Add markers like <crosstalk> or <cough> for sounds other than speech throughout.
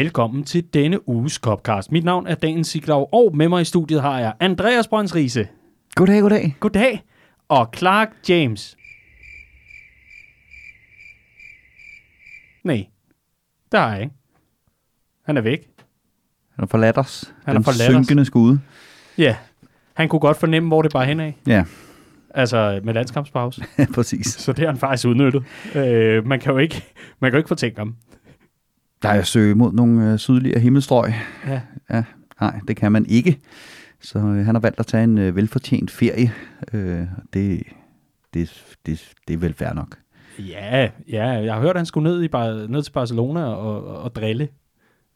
Velkommen til denne uges Copcast. Mit navn er Daniel Siglaug, og med mig i studiet har jeg Andreas Brøns Riese. Goddag, goddag. Goddag. Og Clark James. Nej, der har jeg ikke. Han er væk. Han har forladt os. Han Den har forladt os. synkende skude. Ja, han kunne godt fornemme, hvor det bare henad. Ja, Altså med landskampspause. <laughs> præcis. Så det har han faktisk udnyttet. Øh, man kan jo ikke, man kan jo ikke fortænke ham. Der er søge mod nogle øh, sydligere himmelstrøg. Ja. ja. Nej, det kan man ikke. Så øh, han har valgt at tage en øh, velfortjent ferie. Øh, det, det, det, det er vel fair nok. Ja, ja, jeg har hørt, at han skulle ned, i, Bar- ned til Barcelona og, og, og drille.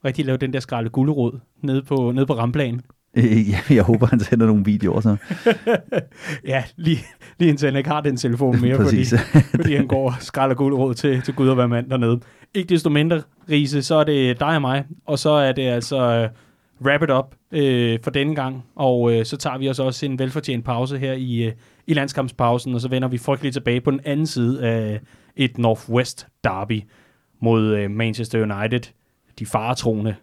Rigtig lave den der skralde gulderod nede på, nede på ramplanen. Øh, ja, jeg håber, han sender nogle videoer. Så. <laughs> Ja, lige, lige indtil han ikke har den telefon mere, fordi, <laughs> fordi han går og skralder gulderod til, til Gud og hver mand dernede. Ikke desto mindre, Riese, så er det dig og mig, og så er det altså uh, wrap it up uh, for denne gang, og uh, så tager vi os også en velfortjent pause her i, uh, i landskampspausen, og så vender vi frygteligt tilbage på den anden side af et Northwest Derby mod uh, Manchester United, de faretroende,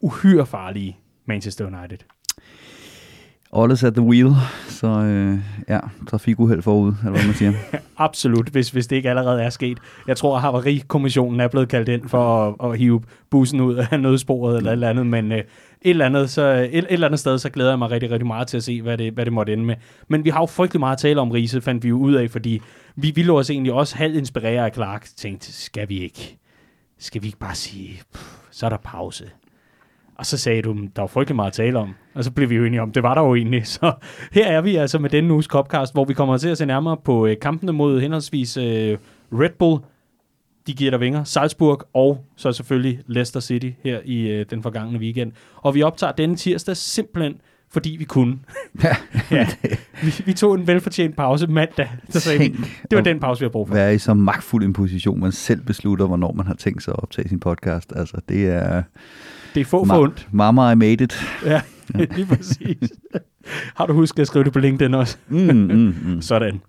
uhyre farlige Manchester United. All is at the wheel. Så øh, ja, trafikuheld forud, eller hvad man siger. <laughs> Absolut, hvis, hvis det ikke allerede er sket. Jeg tror, at Havarikommissionen er blevet kaldt ind for at, at hive bussen ud af nødsporet eller et eller andet, men øh, et, eller andet, så, et, et eller andet sted, så glæder jeg mig rigtig, rigtig meget til at se, hvad det, hvad det måtte ende med. Men vi har jo frygtelig meget at tale om Riese, fandt vi jo ud af, fordi vi ville os egentlig også halvt inspirere af Clark. Tænkte, skal vi ikke, skal vi ikke bare sige, pff, så er der pause. Og så sagde du, der var frygtelig meget at tale om. Og så blev vi jo enige om, det var der jo egentlig. <laughs> Så her er vi altså med denne uges Copcast, hvor vi kommer til at se nærmere på øh, kampene mod henholdsvis øh, Red Bull, de giver dig vinger, Salzburg og så selvfølgelig Leicester City her i øh, den forgangne weekend. Og vi optager denne tirsdag simpelthen, fordi vi kunne. <laughs> Ja. ja, vi, vi tog en velfortjent pause mandag. Så sagde vi, Tænk det var den pause, vi har brug for. Være i så magtfuld en position, man selv beslutter, hvornår man har tænkt sig at optage sin podcast. Altså, det er... Det er få Ma- for ondt. Mama, I made it. Ja, <laughs> lige præcis. har du husket at skrive det på LinkedIn også? Mm, mm, mm. <laughs> Sådan.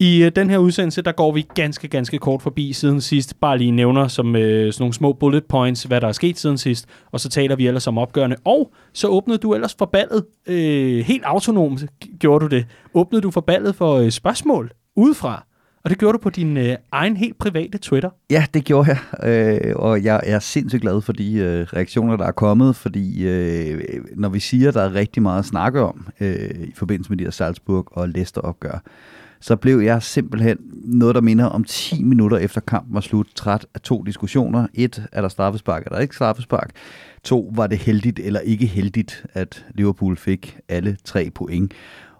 I øh, den her udsendelse, der går vi ganske, ganske kort forbi siden sidst. Bare lige nævner som øh, sådan nogle små bullet points, hvad der er sket siden sidst. Og så taler vi ellers om opgørende. Og så åbnede du ellers for ballet. Øh, helt autonomt gjorde du det. Åbnede du for ballet for øh, spørgsmål udefra. Og det gjorde du på din øh, egen helt private Twitter. Ja, det gjorde jeg, øh, og jeg er sindssygt glad for de øh, reaktioner, der er kommet, fordi øh, når vi siger, at der er rigtig meget at snakke om øh, i forbindelse med de her Salzburg og Leicester opgør, så blev jeg simpelthen noget, der minder om 10 minutter efter kampen var slut, træt af to diskussioner. Et, er der straffespark, er der ikke straffespark? To, var det heldigt eller ikke heldigt, at Liverpool fik alle tre point?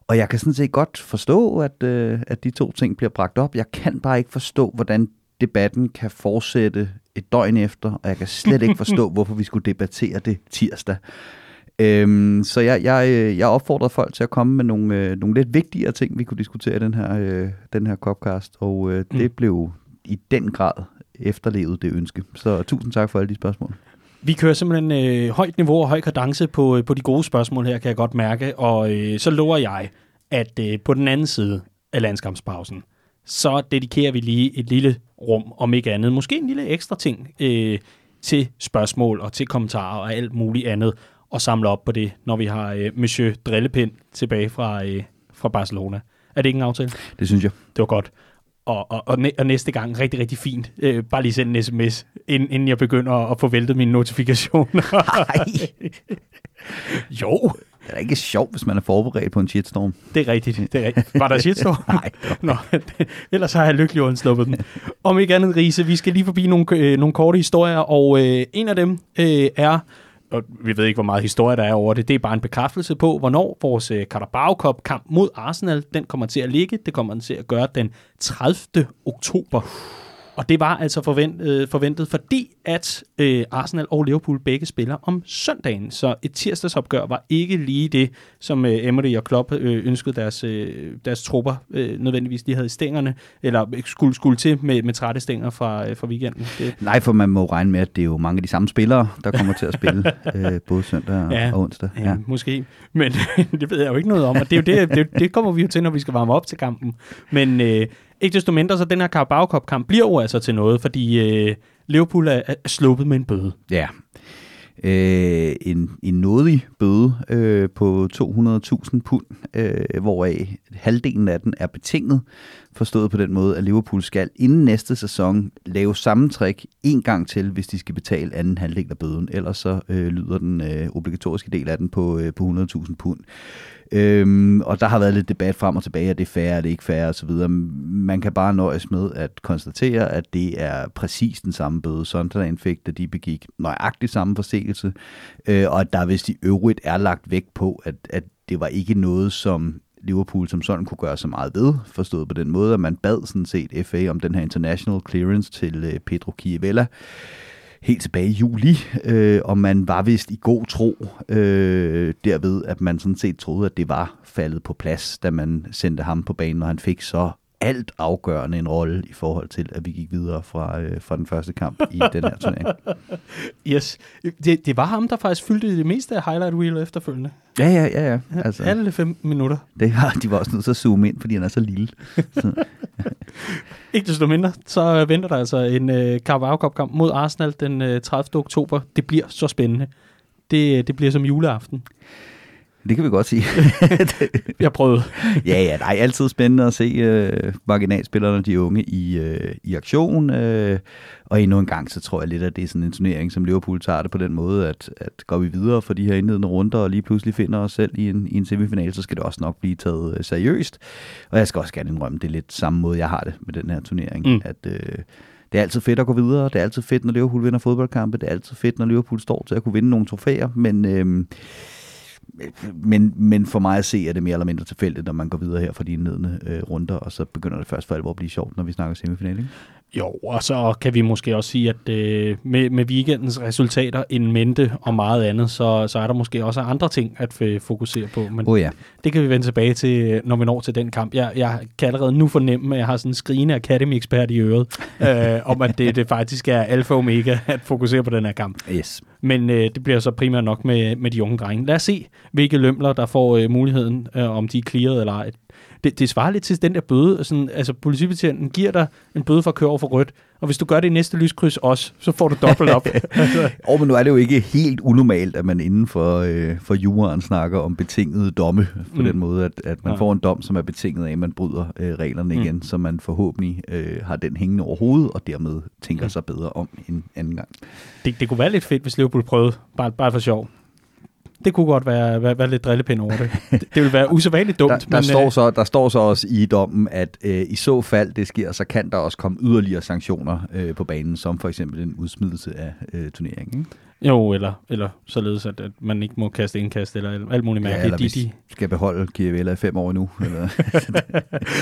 Og jeg kan sådan set godt forstå, at, øh, at de to ting bliver bragt op. Jeg kan bare ikke forstå, hvordan debatten kan fortsætte et døgn efter, og jeg kan slet ikke forstå, <laughs> hvorfor vi skulle debattere det tirsdag. Øhm, så jeg, jeg, øh, jeg opfordrer folk til at komme med nogle, øh, nogle lidt vigtigere ting, vi kunne diskutere i den her, øh, den her Copcast, og øh, det Mm. blev i den grad efterlevet det ønske. Så tusind tak for alle de spørgsmål. Vi kører simpelthen øh, højt niveau og høj kadence på, øh, på de gode spørgsmål her, kan jeg godt mærke. Og øh, så lover jeg, at øh, på den anden side af landskampspausen, så dedikerer vi lige et lille rum, om ikke andet. Måske en lille ekstra ting øh, til spørgsmål og til kommentarer og alt muligt andet. Og samle op på det, når vi har øh, Monsieur Drillepind tilbage fra, øh, fra Barcelona. Er det ikke en aftale? Det synes jeg. Det var godt. Og, og, og, næ- og næste gang, rigtig, rigtig fint. Øh, bare lige send en sms, inden, inden jeg begynder at få væltet mine notifikationer. <laughs> Nej. jo, Det er ikke sjovt, hvis man er forberedt på en shitstorm. det er rigtigt. Det er rigtigt. Var der shitstorm? <laughs> Nej. Nå, <laughs> ellers har jeg lykkelig undsluppet den. Om ikke andet, Riese, vi skal lige forbi nogle, øh, nogle korte historier, og øh, en af dem øh, er, og vi ved ikke, hvor meget historie der er over det, det er bare en bekræftelse på, hvornår vores øh, Carabao Cup kamp mod Arsenal, den kommer til at ligge. Det kommer den til at gøre den 30. oktober. Og det var altså forventet, øh, forventet fordi at øh, Arsenal og Liverpool begge spiller om søndagen. Så et tirsdagsopgør var ikke lige det, som øh, Emery og Klopp øh, ønskede deres, øh, deres trupper øh, nødvendigvis lige havde i stængerne, eller skulle, skulle til med, med trætte stænger fra, øh, fra weekenden. Det, Nej, for man må regne med, at det er jo mange af de samme spillere, der kommer til at spille <laughs> øh, både søndag og, Ja. og onsdag. Ja, måske. Men <laughs> det ved jeg jo ikke noget om, og det, er jo det, det, det kommer vi jo til, når vi skal varme op til kampen. Men øh, ikke desto mindre, så den her Carabao Cup kamp bliver jo altså til noget, fordi øh, Liverpool er, er sluppet med en bøde. Ja. Øh, en, en nådig bøde øh, på 200.000 pund, øh, hvoraf halvdelen af den er betinget, forstået på den måde, at Liverpool skal inden næste sæson lave samme trick en gang til, hvis de skal betale anden halvdel af bøden. Ellers så øh, lyder den øh, obligatoriske del af den på, øh, på 100.000 pund. Øhm, og der har været lidt debat frem og tilbage, er det fair, er det ikke fair osv. Man kan bare nøjes med at konstatere, at det er præcis den samme bøde, Sunderland fik, da de begik nøjagtigt samme forseelse, øh, og at der hvis de øvrigt er lagt vægt på, at, at det var ikke noget, som Liverpool som sådan kunne gøre så meget ved, forstået på den måde, at man bad sådan set FA om den her international clearance til øh, Pedro Chiavella, helt tilbage i juli, øh, og man var vist i god tro øh, derved, at man sådan set troede, at det var faldet på plads, da man sendte ham på banen, og han fik så alt afgørende en rolle i forhold til, at vi gik videre fra, øh, fra den første kamp i den her turnering. <laughs> Yes. Det, det var ham, der faktisk fyldte det meste af highlight reel efterfølgende. Ja, ja, ja. ja. Altså, Alle fem minutter. Det var, de var også nødt til at zoome ind, fordi han er så lille. <laughs> Så. Ikke desto mindre, så venter der altså en øh, Carabao Cup kamp mod Arsenal den øh, 30. oktober. Det bliver så spændende. Det, det bliver som juleaften. Det kan vi godt sige. <laughs> jeg prøvede. <laughs> ja, ja, det er altid spændende at se øh, marginalspillerne, de unge, i, øh, i aktion. Øh, og endnu en gang, så tror jeg lidt, at det er sådan en turnering, som Liverpool tager det på den måde, at, at går vi videre for de her indledende runder, og lige pludselig finder os selv i en, i en semifinal, så skal det også nok blive taget øh, seriøst. Og jeg skal også gerne indrømme, det er lidt samme måde, jeg har det med den her turnering, mm. at... Øh, det er altid fedt at gå videre. Det er altid fedt, når Liverpool vinder fodboldkampe. Det er altid fedt, når Liverpool står til at kunne vinde nogle trofæer. Men øh, men, men for mig at se, er det mere eller mindre tilfældigt, når man går videre her fra de indledende øh, runder, og så begynder det først for alvor at blive sjovt, når vi snakker semifinal, ikke? Jo, og så kan vi måske også sige, at øh, med, med weekendens resultater en mente og meget andet, så, så er der måske også andre ting at fokusere på. Men oh ja. det kan vi vende tilbage til, når vi når til den kamp. Jeg, jeg kan allerede nu fornemme, at jeg har sådan en skrigende Academy-ekspert i øret, <laughs> øh, om at det, det faktisk er alfa og omega at fokusere på den her kamp. Yes. Men øh, det bliver så primært nok med, med de unge drenge. Lad os se, hvilke lømler, der får øh, muligheden, øh, om de er clearet eller ej det, det svarer lidt til den der bøde. Sådan, altså, politibetjenten giver dig en bøde for at køre over for rødt, og hvis du gør det i næste lyskryds også, så får du dobbelt op. <laughs> altså. oh, men nu er det jo ikke helt unormalt, at man inden for, øh, for juraen snakker om betingede domme, på mm. den måde, at, at man ja. får en dom, som er betinget af, at man bryder øh, reglerne mm. igen, så man forhåbentlig øh, har den hængende over hovedet, og dermed tænker mm. sig bedre om en anden gang. Det, det kunne være lidt fedt, hvis Liverpool prøvede, bare, bare for sjov det kunne godt være, være, være lidt drillepind over det. det. Det vil være usædvanligt dumt. Der, der, men, står øh, så, der står så også i dommen, at øh, i så fald det sker, så kan der også komme yderligere sanktioner øh, på banen, som for eksempel en udsmidelse af øh, turneringen. Jo, eller, eller således, at, at man ikke må kaste indkast, eller alt muligt mærkeligt. Ja, eller de, de... skal beholde Kiavella i fem år nu. Eller?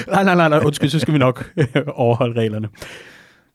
<laughs> nej, nej, nej, nej, undskyld, så skal vi nok overholde reglerne.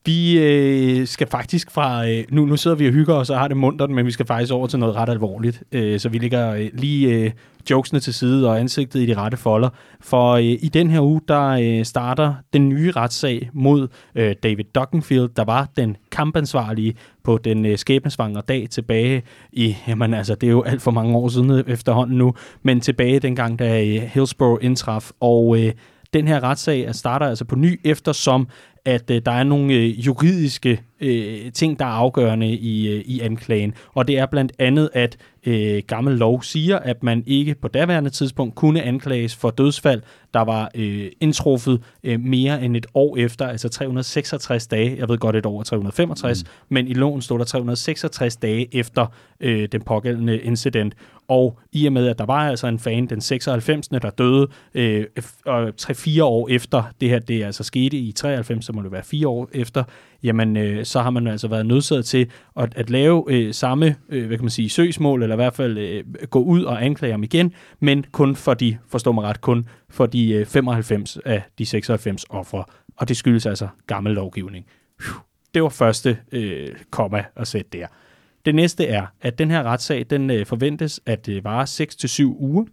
Vi øh, skal faktisk fra, øh, nu, nu sidder vi og hygger os og har det muntert, men vi skal faktisk over til noget ret alvorligt. Øh, så vi lægger øh, lige øh, jokesene til side og ansigtet i de rette folder. For øh, i den her uge, der øh, starter den nye retssag mod øh, David Duckenfield, der var den kampansvarlige på den øh, skæbnesvangre dag tilbage i, jamen altså, det er jo alt for mange år siden efterhånden nu, men tilbage dengang, da øh, Hillsborough indtraf, og øh, den her retssag starter altså på ny, eftersom at øh, der er nogle øh, juridiske øh, ting, der er afgørende i, øh, i anklagen. Og det er blandt andet, at øh, gammel lov siger, at man ikke på daværende tidspunkt kunne anklages for dødsfald, der var øh, indtruffet øh, mere end et år efter, altså 366 dage. Jeg ved godt et år 365, mm. men i loven stod der 366 dage efter øh, den pågældende incident. Og i og med, at der var altså en fan, den 96. der døde, øh, og 3-4 år efter det her, det altså skete i 93, så må det være 4 år efter, jamen øh, så har man altså været nødsaget til at, at lave øh, samme, øh, hvad kan man sige, søgsmål, eller i hvert fald øh, gå ud og anklage ham igen, men kun for de, forstår mig ret, kun for de øh, 95 af de 96 ofre. Og det skyldes altså gammel lovgivning. Det var første øh, komma at sætte der. Det næste er, at den her retssag, den øh, forventes at øh, vare 6-7 uger.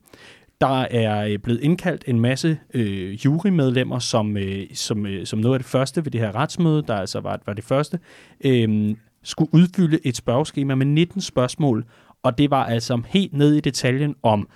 Der er øh, blevet indkaldt en masse øh, jurymedlemmer, som, øh, som, øh, som noget af det første ved det her retsmøde, der altså var, var det første, øh, skulle udfylde et spørgeskema med 19 spørgsmål, og det var altså helt ned i detaljen om,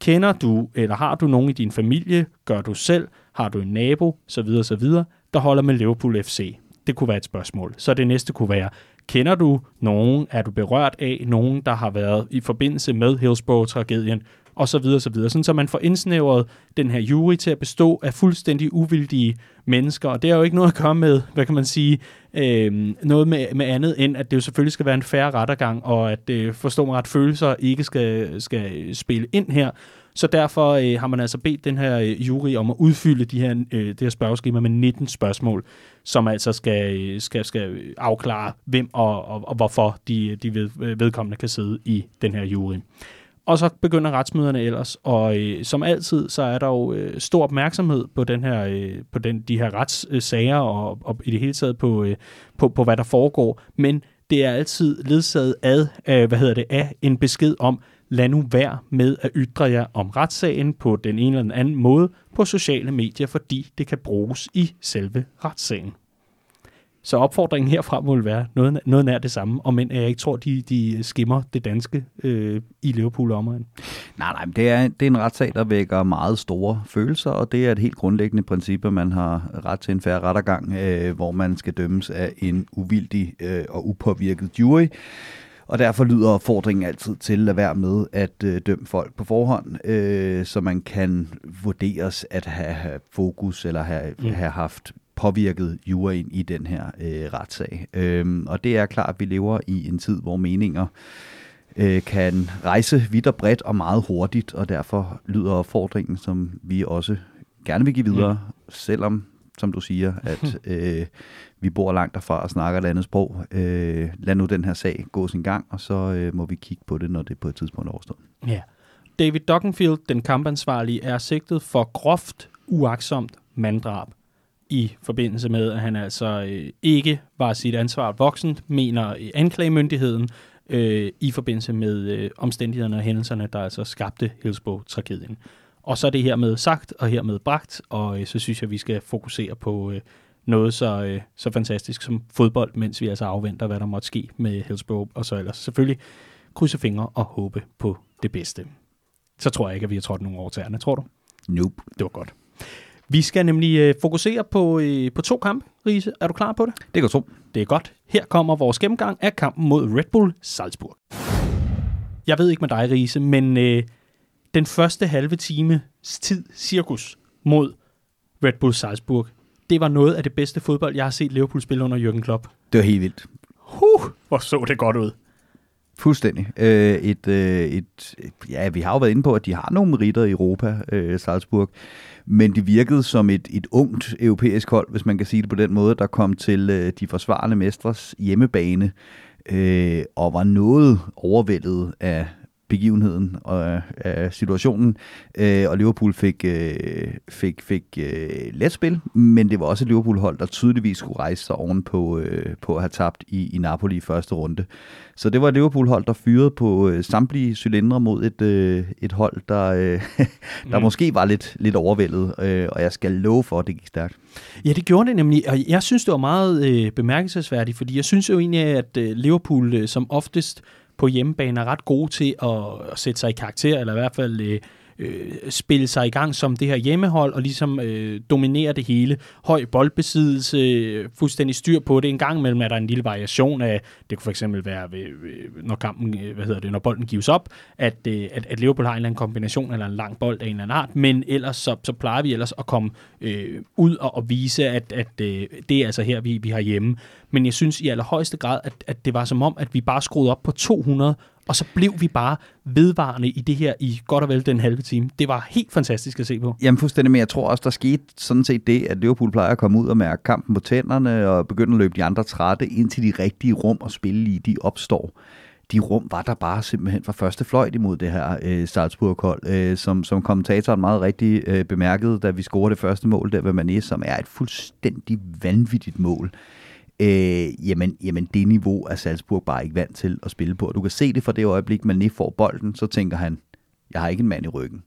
kender du eller har du nogen i din familie, gør du selv, har du en nabo, så videre, så videre, der holder med Liverpool FC. Det kunne være et spørgsmål. Så det næste kunne være, kender du nogen, er du berørt af nogen, der har været i forbindelse med Hillsborough-tragedien, og så videre, så videre. Sådan, så man får indsnævret den her jury til at bestå af fuldstændig uvildige mennesker, og det har jo ikke noget at gøre med, hvad kan man sige, øh, noget med, med andet, end at det jo selvfølgelig skal være en færre rettergang, og at øh, forstå mig ret, følelser ikke skal, skal spille ind her. Så derfor øh, har man altså bedt den her øh, jury om at udfylde de her, øh, det her spørgeskema med 19 spørgsmål, som altså skal, øh, skal, skal afklare, hvem og, og, og hvorfor de, de ved, øh, vedkommende kan sidde i den her jury. Og så begynder retsmøderne ellers, og øh, som altid, så er der jo øh, stor opmærksomhed på den her, øh, på den, de her retssager og, og i det hele taget på, øh, på, på, hvad der foregår. Men det er altid ledsaget ad, øh, hvad hedder det, af en besked om, lad nu være med at ytre jer om retssagen på den ene eller den anden måde på sociale medier, fordi det kan bruges i selve retssagen. Så opfordringen herfra må være noget, noget nær det samme, og men jeg ikke tror, de, de skimmer det danske øh, i Liverpool omegn. Nej, nej, det er, det er en retssag, der vækker meget store følelser, og det er et helt grundlæggende princip, at man har ret til en færre rettergang, øh, hvor man skal dømmes af en uvildig øh, og upåvirket jury. Og derfor lyder opfordringen altid til at være med at øh, dømme folk på forhånd, øh, så man kan vurderes at have, have fokus eller have, mm. have haft påvirket juryen i den her øh, retssag. Øhm, og det er klart, at vi lever i en tid, hvor meninger øh, kan rejse vidt og bredt og meget hurtigt, og derfor lyder opfordringen, som vi også gerne vil give videre, mm. selvom, som du siger, at <laughs> øh, vi bor langt derfra og snakker et andet sprog. Øh, lad nu den her sag gå sin gang, og så øh, må vi kigge på det, når det på et tidspunkt overstået. Ja. David Dockenfield, den kampansvarlige, er sigtet for groft uaksomt manddrab i forbindelse med, at han altså øh, ikke var sit ansvar voksen, mener anklagemyndigheden, øh, i forbindelse med øh, omstændighederne og hændelserne, der altså skabte Hillsborough-tragedien. Og så er det hermed sagt og hermed bragt, og øh, så synes jeg, vi skal fokusere på øh, noget så, øh, så fantastisk som fodbold, mens vi altså afventer, hvad der måtte ske med Hillsborough, og så ellers selvfølgelig krydse fingre og håbe på det bedste. Så tror jeg ikke, at vi har trådt nogle år til tror du? Nope. Det var godt. Vi skal nemlig øh, fokusere på, øh, på to kampe, Riese. Er du klar på det? Det går to. Det er godt. Her kommer vores gennemgang af kampen mod Red Bull Salzburg. Jeg ved ikke med dig, Riese, men øh, den første halve time tid cirkus mod Red Bull Salzburg, det var noget af det bedste fodbold, jeg har set Liverpool spille under Jürgen Klopp. Det var helt vildt. Huh, hvor så det godt ud. Fuldstændig. Øh, et, øh, et, ja, vi har jo været inde på, at de har nogle meritter i Europa, øh, Salzburg, men de virkede som et, et ungt europæisk hold, hvis man kan sige det på den måde, der kom til øh, de forsvarende mestres hjemmebane øh, og var noget overvældet af, begivenheden og af situationen, øh, og Liverpool fik, øh, fik, fik øh, let spil, men det var også et Liverpool-hold, der tydeligvis skulle rejse sig oven på, øh, på at have tabt i, i Napoli i første runde. Så det var et Liverpool-hold, der fyrede på øh, samtlige cylindre mod et, øh, et hold, der, øh, <laughs> der mm. måske var lidt, lidt overvældet, øh, og jeg skal love for, at det gik stærkt. Ja, det gjorde det nemlig, og jeg synes, det var meget øh, bemærkelsesværdigt, fordi jeg synes jo egentlig, at øh, Liverpool øh, som oftest på hjemmebane er ret gode til at, at sætte sig i karakter, eller i hvert fald øh, øh, spille sig i gang som det her hjemmehold, og ligesom øh, dominere det hele. Høj boldbesiddelse, fuldstændig styr på det. En gang imellem er der en lille variation af, det kunne for eksempel være, ved, ved, når kampen, øh, hvad hedder det, når bolden gives op, at, øh, at, at Liverpool har en eller anden kombination, eller en lang bold af en eller anden art, men ellers så, så plejer vi ellers at komme øh, ud og, og vise, at, at øh, det er altså her, vi, vi har hjemme. Men jeg synes i allerhøjeste grad, at, at det var som om, at vi bare skruede op på 200, og så blev vi bare vedvarende i det her i godt og vel den halve time. Det var helt fantastisk at se på. Jamen fuldstændig, men jeg tror også, der skete sådan set det, at Liverpool plejer at komme ud og mærke kampen på tænderne og begynde at løbe de andre trætte ind til de rigtige rum og spille i, de opstår de rum var der bare simpelthen fra første fløjt imod det her øh, Salzburg-hold, øh, som, som kommentatoren meget rigtigt øh, bemærkede, da vi scorede det første mål der ved Mané, som er et fuldstændig vanvittigt mål øh, jamen, jamen det niveau er Salzburg bare ikke vant til at spille på. Du kan se det fra det øjeblik, man lige får bolden, så tænker han, jeg har ikke en mand i ryggen.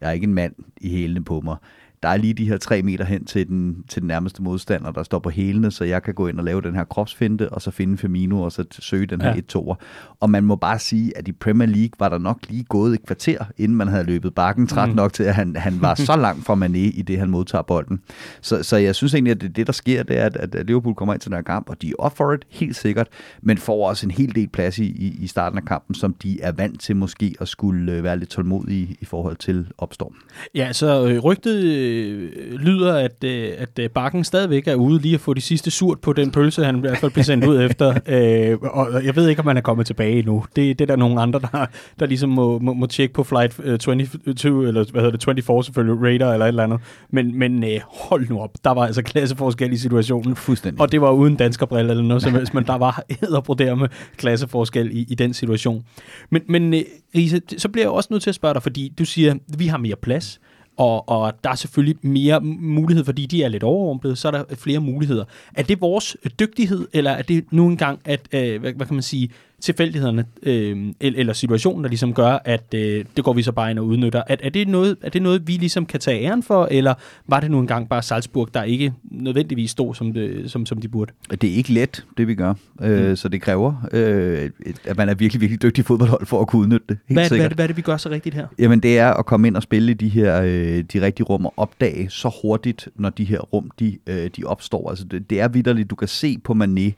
Jeg har ikke en mand i hælene på mig der er lige de her tre meter hen til den, til den nærmeste modstander, der står på hælene, så jeg kan gå ind og lave den her kropsfinte, og så finde Firmino, og så søge den her ja. 1-2'er. Og man må bare sige, at i Premier League var der nok lige gået et kvarter, inden man havde løbet bakken træt mm. nok til, at han, han var så <laughs> langt fra Mané i det, han modtager bolden. Så, så jeg synes egentlig, at det, det der sker, det er, at, at Liverpool kommer ind til den her kamp, og de er off for it, helt sikkert, men får også en hel del plads i, i, i starten af kampen, som de er vant til måske at skulle øh, være lidt tålmodige i forhold til opstorm. Ja, så øh, rygtet øh, lyder, at, øh, at øh, Bakken stadigvæk er ude lige at få de sidste surt på den pølse, han i hvert fald blev sendt ud efter. <laughs> Øh, og jeg ved ikke, om han er kommet tilbage endnu. Det, det er der nogle andre, der, der ligesom må, må, må tjekke på flight 22, eller hvad hedder det, 24 selvfølgelig, Radar eller et eller andet. Men, men øh, hold nu op, der var altså klasseforskel i situationen. Fuldstændig. Og det var uden danskerbrille eller noget som helst, men der var æderbroder med klasseforskel i, i den situation. Men, men øh, Riese, så bliver jeg også nødt til at spørge dig, fordi du siger, vi har mere plads, og, og der er selvfølgelig mere mulighed, fordi de er lidt overrumplet, så er der flere muligheder. Er det vores dygtighed, eller er det nu engang, at, øh, hvad, hvad kan man sige, tilfældighederne øh, eller situationen, der ligesom gør, at øh, det går vi så bare ind og udnytter. Er, er, det noget, er det noget, vi ligesom kan tage æren for, eller var det nu engang bare Salzburg, der ikke nødvendigvis stod, som, det, som, som de burde? Det er ikke let, det vi gør. Øh, mm. Så det kræver, øh, at man er virkelig, virkelig dygtig fodboldhold for at kunne udnytte det. Helt hvad, hvad, er det, hvad er det, vi gør så rigtigt her? Jamen det er at komme ind og spille i de her øh, de rigtige rum og opdage så hurtigt, når de her rum de, øh, de opstår. Altså det, det er vidderligt, du kan se på Mané,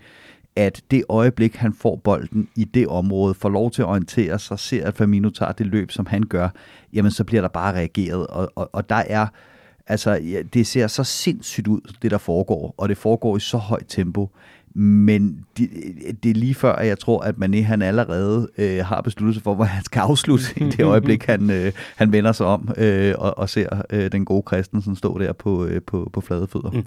at det øjeblik, han får bolden i det område, får lov til at orientere sig, ser, at Firmino tager det løb, som han gør, jamen så bliver der bare reageret. Og, og, og der er, altså, ja, det ser så sindssygt ud, det der foregår, og det foregår i så højt tempo. Men det, det er lige før, at jeg tror, at Mané han allerede øh, har besluttet sig for, hvor han skal afslutte i det <laughs> øjeblik, han, øh, han vender sig om øh, og, og ser øh, den gode Christensen stå der på, øh, på, på flade fødder. Mm.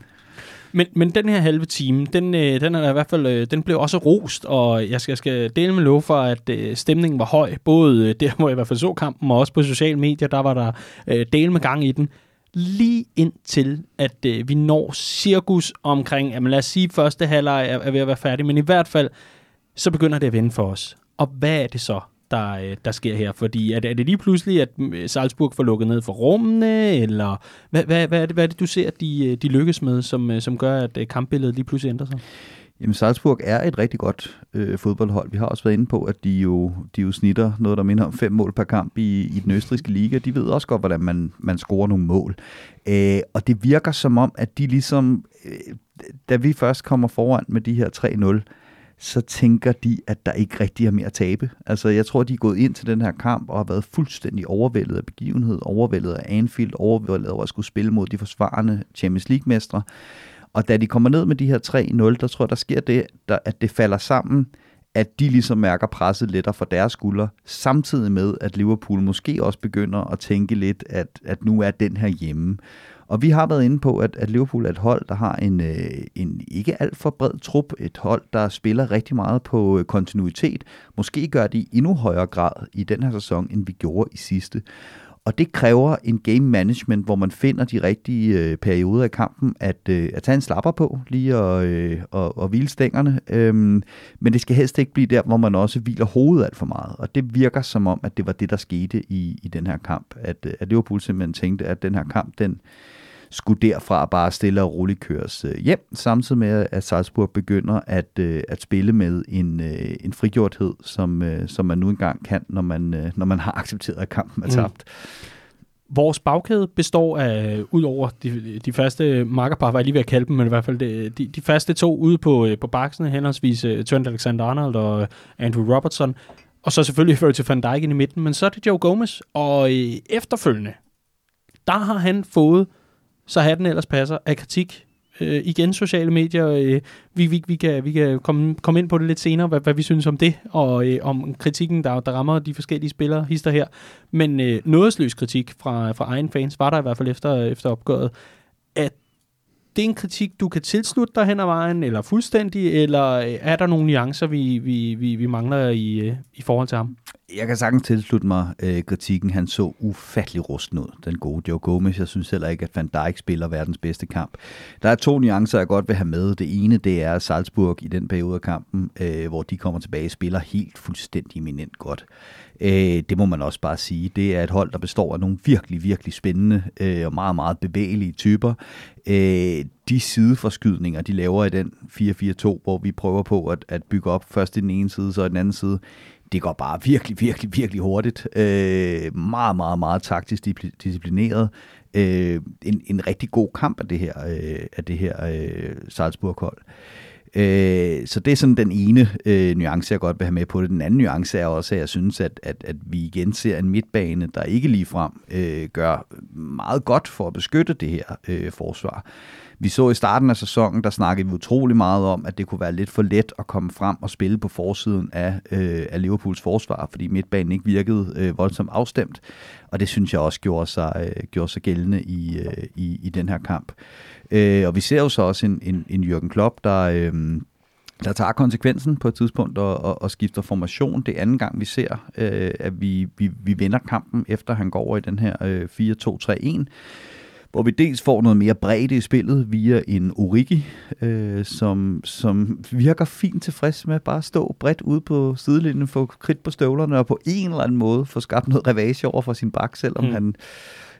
Men, men den her halve time, den, øh, den er i hvert fald, øh, den blev også rost, og jeg skal, jeg skal dele med lov for, at øh, stemningen var høj, både øh, der, hvor jeg i hvert fald så kampen, og også på sociale medier, der var der øh, del med gang i den. Lige indtil, at øh, vi når cirkus omkring, jamen lad os sige, første halvleg er, er ved at være færdig, men i hvert fald, så begynder det at vende for os. Og hvad er det så? Der, øh, der sker her? Fordi er det, er det lige pludselig, at mm, Salzburg får lukket ned for rummene, eller hvad, hvad, hvad, er, det, hvad er det, du ser, de, øh, de lykkes med, som, øh, som gør, at kampbilledet lige pludselig ændrer sig? Jamen, Salzburg er et rigtig godt øh, fodboldhold. Vi har også været inde på, at de jo, de jo snitter noget, der minder om fem mål per kamp i, i den østriske liga. De ved også godt, hvordan man, man scorer nogle mål. Øh, og det virker som om, at de ligesom, øh, da vi først kommer foran med de her 3-0, så tænker de, at der ikke rigtig er mere at tabe. Altså, jeg tror, de er gået ind til den her kamp og har været fuldstændig overvældet af begivenhed, overvældet af Anfield, overvældet af at skulle spille mod de forsvarende Champions League-mestre. Og da de kommer ned med de her 3-0, der tror jeg, der sker det, der, at det falder sammen, at de ligesom mærker presset lettere for deres skuldre, samtidig med, at Liverpool måske også begynder at tænke lidt, at, at nu er den her hjemme. Og vi har været inde på, at, at Liverpool er et hold, der har en, øh, en ikke alt for bred trup. Et hold, der spiller rigtig meget på øh, kontinuitet. Måske gør de i endnu højere grad i den her sæson, end vi gjorde i sidste. Og det kræver en game management, hvor man finder de rigtige øh, perioder i kampen, at, øh, at tage en slapper på, lige og, øh, og, og hvile stængerne. Øhm, men det skal helst ikke blive der, hvor man også hviler hovedet alt for meget. Og det virker som om, at det var det, der skete i, i den her kamp. At, øh, at Liverpool simpelthen tænkte, at den her kamp, den, skulle derfra bare stille og roligt køres øh, hjem, samtidig med, at Salzburg begynder at, øh, at spille med en, øh, en frigjorthed, som, som man nu engang kan, når man, når man har accepteret, at kampen er mm. tabt. Mm. Vores bagkæde består af, udover de, de første markerpar, var jeg lige ved at kalde dem, men i hvert fald de, de, de første to ude på, på baksene, henholdsvis uh, Trent Alexander-Arnold og Andrew Robertson, og så selvfølgelig Virgil van Dijk i midten, men så er det Joe Gomez, og efterfølgende, der har han fået så den ellers passer, af kritik. Øh, igen sociale medier. Øh, vi, vi, vi kan, vi kan komme, komme ind på det lidt senere, hvad, hvad vi synes om det, og øh, om kritikken, der, der rammer de forskellige spillere, hister her. Men øh, nådesløs kritik fra, fra egen fans var der i hvert fald efter, øh, efter opgøret, det er en kritik, du kan tilslutte dig hen ad vejen, eller fuldstændig, eller øh, er der nogle nuancer, vi, vi, vi, vi mangler i, øh, i forhold til ham? jeg kan sagtens tilslutte mig øh, kritikken. Han så ufattelig rusten ud, den gode Joe Gomez. Jeg synes heller ikke, at Van Dijk spiller verdens bedste kamp. Der er to nuancer, jeg godt vil have med. Det ene, det er Salzburg i den periode af kampen, øh, hvor de kommer tilbage, spiller helt fuldstændig eminent godt. Øh, det må man også bare sige. Det er et hold, der består af nogle virkelig, virkelig spændende øh, og meget, meget bevægelige typer. Øh, de sideforskydninger, de laver i den 4-4-2, hvor vi prøver på at, at bygge op først i den ene side, så i den anden side, det går bare virkelig, virkelig, virkelig hurtigt. Øh, meget, meget, meget taktisk disciplineret. Øh, en, en rigtig god kamp af det her, øh, af det her øh, Salzburg-hold. Øh, Øh, så det er sådan den ene øh, nuance, jeg godt vil have med på det. Den anden nuance er også, at jeg synes, at, at, at vi igen ser en midtbane, der ikke lige frem øh, gør meget godt for at beskytte det her øh, forsvar. Vi så i starten af sæsonen, der snakkede vi utrolig meget om, at det kunne være lidt for let at komme frem og spille på forsiden af, øh, af Liverpools forsvar, fordi midtbanen ikke virkede øh, voldsomt afstemt. Og det synes jeg også gjorde sig, øh, gjorde sig gældende i, øh, i, i den her kamp. Øh, og vi ser jo så også en, en, en Jürgen Klopp, der... Øh, der tager konsekvensen på et tidspunkt og, og, og skifter formation. Det er anden gang, vi ser, øh, at vi, vi, vi vinder kampen, efter han går over i den her øh, 4-2-3-1 hvor vi dels får noget mere bredde i spillet via en Origi, øh, som, som virker fint tilfreds med at bare stå bredt ude på sidelinjen, få kridt på støvlerne og på en eller anden måde få skabt noget revage over for sin bak, selvom mm. han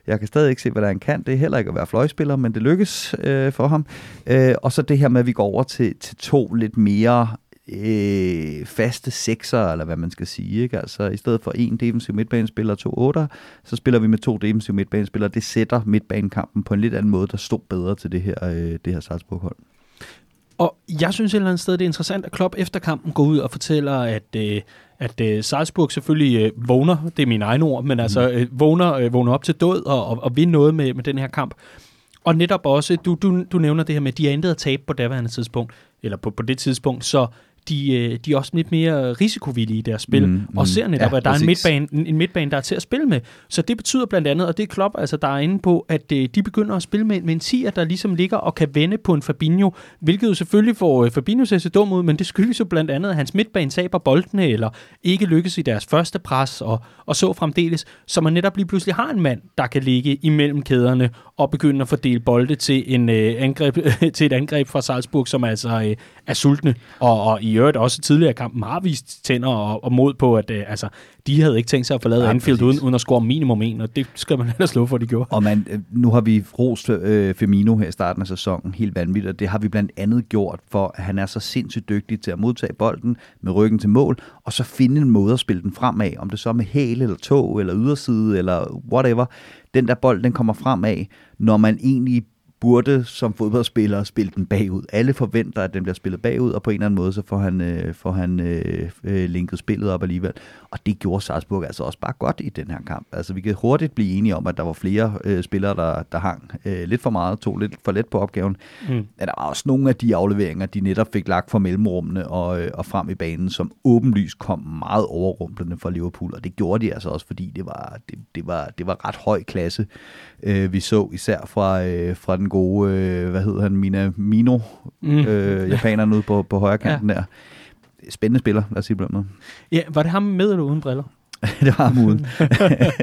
jeg kan stadig ikke se, hvad der han kan. Det er heller ikke at være fløjspiller, men det lykkes øh, for ham. Øh, og så det her med, at vi går over til, til to lidt mere øh, faste sekser, eller hvad man skal sige. Ikke? Altså, I stedet for en defensiv midtbanespiller og to otter, så spiller vi med to defensive midtbanespillere. Det sætter midtbanekampen på en lidt anden måde, der stod bedre til det her, øh, det her Salzburg-hold. Og jeg synes et eller andet sted, det er interessant, at Klopp efter kampen går ud og fortæller, at, øh, at øh, Salzburg selvfølgelig øh, vågner, det er mine egne ord, men altså mm. øh, vågner, øh, vågner op til død og, og, og vinder noget med, med den her kamp. Og netop også, du, du, du nævner det her med, at de er intet at tabe på daværende tidspunkt, eller på, på det tidspunkt, så de, øh, de er også lidt mere risikovillige i deres spil, mm, mm, og ser netop, ja, at der præcis. er en midtbane, en midtbane, der er til at spille med. Så det betyder blandt andet, og det er Klopp, altså, der er inde på, at øh, de begynder at spille med, med en tier, der ligesom ligger og kan vende på en Fabinho, hvilket jo selvfølgelig får øh, Fabinho til at se dum ud, men det skyldes jo blandt andet, at hans midtbane taber boldene, eller ikke lykkes i deres første pres, og, og så fremdeles, så man netop lige pludselig har en mand, der kan ligge imellem kæderne og begynde at fordele bolde til, en, øh, angreb, <laughs> til et angreb fra Salzburg, som altså øh, er sultne, og, og i øvrigt også tidligere i kampen har vist tænder og, og mod på, at øh, altså, de havde ikke tænkt sig at forlade ja, Anfield uden, uden at score minimum en, og det skal man <laughs> ellers slå for, at de gjorde. Og man, øh, nu har vi rost øh, Firmino her i starten af sæsonen helt vanvittigt, og det har vi blandt andet gjort, for at han er så sindssygt dygtig til at modtage bolden med ryggen til mål, og så finde en måde at spille den fremad, om det så er med hæl eller tog eller yderside eller whatever. Den der bold, den kommer frem af, når man egentlig burde som fodboldspiller spille den bagud. Alle forventer, at den bliver spillet bagud, og på en eller anden måde, så får han, øh, får han øh, øh, linket spillet op alligevel. Og det gjorde Salzburg altså også bare godt i den her kamp. Altså vi kan hurtigt blive enige om, at der var flere øh, spillere, der, der hang øh, lidt for meget, tog lidt for let på opgaven. Mm. Men der var også nogle af de afleveringer, de netop fik lagt fra mellemrummene og, øh, og frem i banen, som åbenlyst kom meget overrumplende for Liverpool, og det gjorde de altså også, fordi det var, det, det var, det var ret høj klasse, øh, vi så især fra, øh, fra den gode, øh, hvad hedder han, Mina Mino, mm. øh, japaneren ude på, på højre kanten ja. der. Spændende spiller, lad os sige på den. Ja, var det ham med eller uden briller? <laughs> det var ham uden.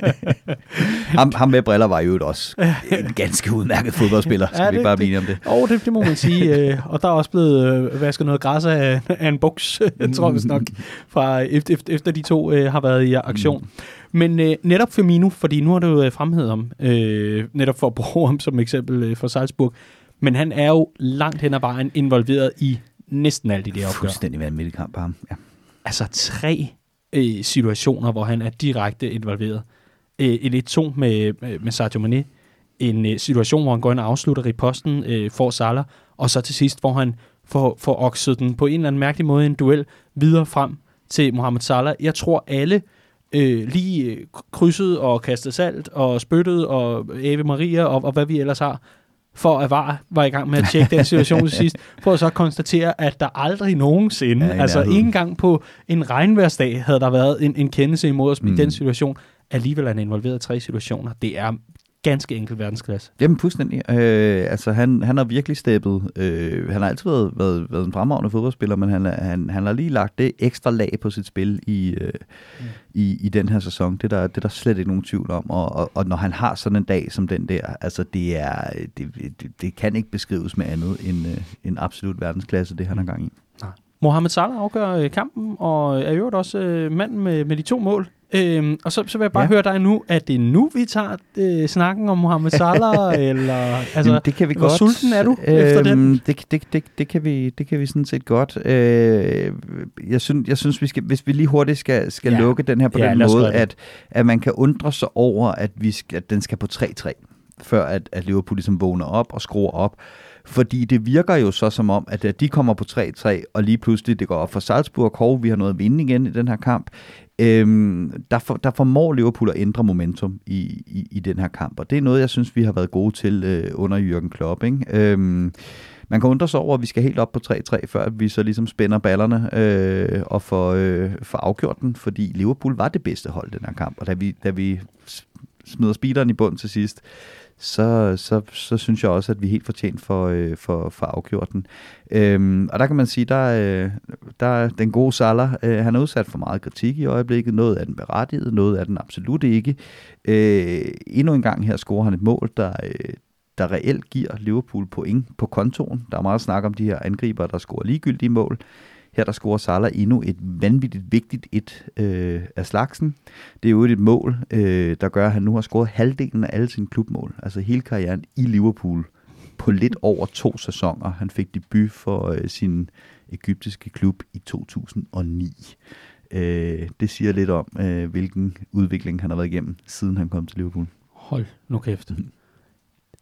<laughs> <laughs> ham, ham med briller var jo også en ganske udmærket fodboldspiller. Skal ja, det, vi bare blive om det? Åh, oh, det, det må man sige. Øh, og der er også blevet øh, vasket noget græs af, af en buks, tror jeg nok, fra, efter, efter de to øh, har været i aktion. Mm. Men øh, netop Firmino, fordi nu har du jo øh, fremhævet ham, øh, netop for at bruge ham som eksempel øh, for Salzburg, men han er jo langt hen ad vejen involveret i næsten alt i det opgør. Fuldstændig vanvittig kamp ham, ja. Altså tre øh, situationer, hvor han er direkte involveret. Øh, en 1-2 med, med Sadio Mane, en øh, situation, hvor han går ind og afslutter i posten øh, for Salah, og så til sidst, hvor han får, får okset den på en eller anden mærkelig måde en duel videre frem til Mohamed Salah. Jeg tror alle øh, lige øh, krydset og kastet salt og spyttet og Ave Maria og, og hvad vi ellers har, for at var, var i gang med at tjekke den situation til <laughs> sidst, for at så konstatere, at der aldrig nogensinde, ja, altså ikke engang på en regnværsdag, havde der været en, en kendelse imod os mm. i den situation. Alligevel er han involveret i tre situationer. Det er ganske enkelt verdensklasse. Jamen, fuldstændig. Øh, altså, han, han har virkelig steppet. Øh, han har altid været, været, været en fremragende fodboldspiller, men han, han, han har lige lagt det ekstra lag på sit spil i, øh, mm. i, i den her sæson. Det der, det er der slet ikke nogen tvivl om. Og, og, og når han har sådan en dag som den der, altså, det, er, det, det, det kan ikke beskrives med andet end øh, en absolut verdensklasse, det han har gang i. Mohamed Salah afgør øh, kampen, og er jo også øh, manden med, med de to mål. Øhm, og så, så vil jeg bare ja. høre dig nu, er det nu, vi tager øh, snakken om Mohamed Salah, <laughs> eller altså, Jamen, det kan vi hvor godt. sulten er du øhm, efter den? Det, det, det, det, kan vi, det kan vi sådan set godt. Øh, jeg, synes, jeg synes, vi skal, hvis vi lige hurtigt skal, skal ja. lukke den her på ja, den måde, at, at man kan undre sig over, at, vi skal, at den skal på 3-3, før at, at Liverpool ligesom vågner op og skruer op. Fordi det virker jo så som om, at de kommer på 3-3, og lige pludselig det går op for Salzburg, hov, vi har noget at vinde igen i den her kamp. Øhm, der, for, der formår Liverpool at ændre momentum i, i, i den her kamp, og det er noget, jeg synes, vi har været gode til øh, under Jürgen Klopp. Ikke? Øhm, man kan undre sig over, at vi skal helt op på 3-3, før vi så ligesom spænder ballerne øh, og får, øh, får afgjort den, fordi Liverpool var det bedste hold i den her kamp, og da vi, da vi smider speederen i bund til sidst, så, så, så synes jeg også, at vi er helt fortjent for, øh, for, for afgjort den. Øhm, og der kan man sige, der, øh, der er den gode Salah, øh, han er udsat for meget kritik i øjeblikket. Noget af den berettiget, noget af den absolut ikke. Øh, endnu en gang her scorer han et mål, der, øh, der reelt giver Liverpool point på kontoen. Der er meget snak om de her angriber, der scorer ligegyldige mål. Her der scorer Salah endnu et vanvittigt vigtigt et øh, af slagsen. Det er jo et mål, øh, der gør, at han nu har scoret halvdelen af alle sine klubmål. Altså hele karrieren i Liverpool på lidt over to sæsoner. Han fik debut for øh, sin egyptiske klub i 2009. Øh, det siger lidt om, øh, hvilken udvikling han har været igennem, siden han kom til Liverpool. Hold nu kæft.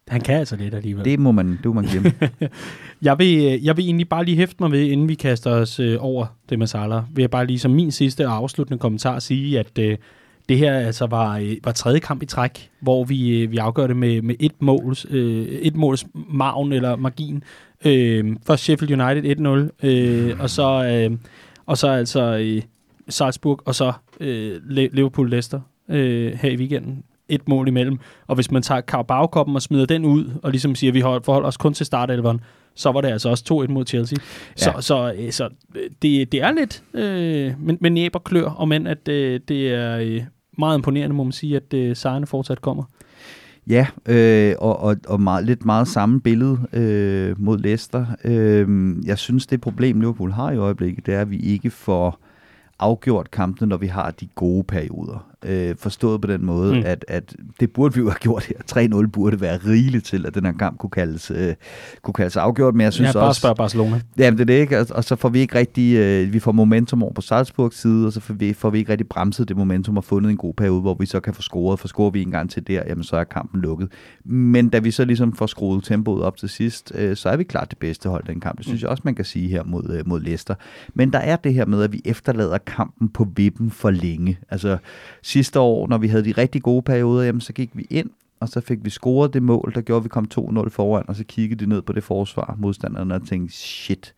Han kan altså lidt alligevel. Det må man, det må man glemme. <laughs> jeg, vil, jeg vil egentlig bare lige hæfte mig ved, inden vi kaster os øh, over det med Salah, vil jeg bare lige som min sidste og afsluttende kommentar sige, at øh, det her altså var, øh, var tredje kamp i træk, hvor vi, øh, vi afgør det med, med et, måls, øh, et måls maven eller margin. Øh, først Sheffield United 1-0, øh, og, så, øh, og så altså øh, Salzburg, og så øh, Liverpool-Leicester øh, her i weekenden et mål imellem. Og hvis man tager Carabao-koppen og smider den ud, og ligesom siger, at vi forholder os kun til startelveren, så var det altså også 2-1 mod Chelsea. Ja. Så, så, øh, så øh, det, det er lidt øh, men, men næber klør, og men at øh, det er øh, meget imponerende, må man sige, at øh, sejrene fortsat kommer. Ja, øh, og, og, og meget, lidt meget samme billede øh, mod Leicester. Øh, jeg synes, det problem, Liverpool har i øjeblikket, det er, at vi ikke får afgjort kampene, når vi har de gode perioder. Øh, forstået på den måde, mm. at, at det burde vi jo have gjort her. 3-0 burde være rigeligt til, at den her kamp kunne kaldes, øh, kunne kaldes afgjort, men jeg synes ja, bare også... Barcelona. Ja, det er det ikke, og, og så får vi ikke rigtig... Øh, vi får momentum over på Salzburgs side, og så får vi, får vi ikke rigtig bremset det momentum og fundet en god periode, hvor vi så kan få scoret. For scorer vi en gang til der, jamen så er kampen lukket. Men da vi så ligesom får skruet tempoet op til sidst, øh, så er vi klart det bedste hold den kamp. Det synes mm. jeg også, man kan sige her mod, øh, mod Leicester. Men der er det her med, at vi efterlader kampen på vippen for længe. Altså sidste år, når vi havde de rigtig gode perioder, jamen, så gik vi ind, og så fik vi scoret det mål, der gjorde, at vi kom 2-0 foran, og så kiggede de ned på det forsvar, modstanderne, og tænkte, shit,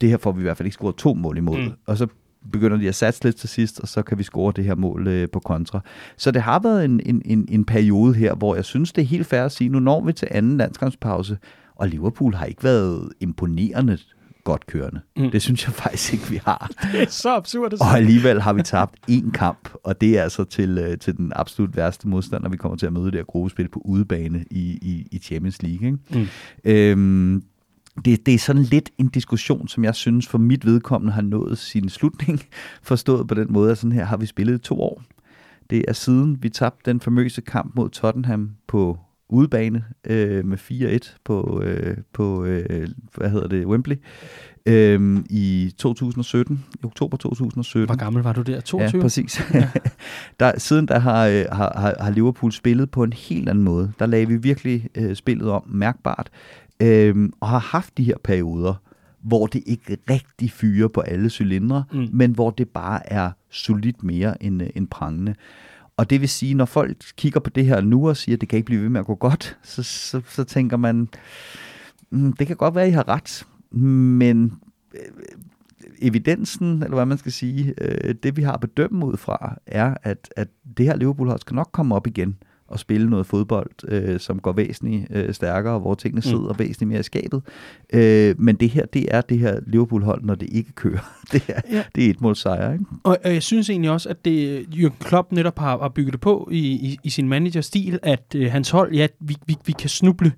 det her får vi i hvert fald ikke scoret to mål imod. Mm. Og så begynder de at satse lidt til sidst, og så kan vi score det her mål øh, på kontra. Så det har været en, en, en, en periode her, hvor jeg synes, det er helt fair at sige, nu når vi til anden landskampspause, og Liverpool har ikke været imponerende godt kørende. Mm. Det synes jeg faktisk ikke, vi har. <laughs> Det er så absurd Og alligevel har vi tabt én kamp, og det er altså til, øh, til den absolut værste modstander, vi kommer til at møde det her gruppespil på udebane i, i, i Champions League. Ikke? Mm. Øhm, det, det er sådan lidt en diskussion, som jeg synes for mit vedkommende har nået sin slutning, <laughs> forstået på den måde, at sådan her har vi spillet to år. Det er siden vi tabte den famøse kamp mod Tottenham på udebane øh, med 4-1 på, øh, på øh, hvad hedder det, Wembley øh, i 2017, i oktober 2017. Hvor gammel var du der? 22? Ja, præcis. Ja. <laughs> der, siden der har, øh, har, har Liverpool spillet på en helt anden måde. Der lagde vi virkelig øh, spillet om mærkbart, øh, og har haft de her perioder, hvor det ikke rigtig fyrer på alle cylindre, mm. men hvor det bare er solidt mere end, øh, end prangende. Og det vil sige, når folk kigger på det her nu og siger, at det kan ikke blive ved med at gå godt, så, så, så tænker man, mm, det kan godt være, at I har ret, men øh, evidensen, eller hvad man skal sige, øh, det vi har bedømme ud fra, er, at, at det her Liverpool-hold skal nok komme op igen at spille noget fodbold, øh, som går væsentligt øh, stærkere, hvor tingene Mm. sidder væsentligt mere i skabet. Øh, men det her, det er det her Liverpool-hold, når det ikke kører. <laughs> Det er, Ja. det er et mål sejr, ikke? Og, og jeg synes egentlig også, at det, Jürgen Klopp netop har, har bygget det på i, i, i sin managerstil, at øh, hans hold, ja, vi, vi, vi kan snuble,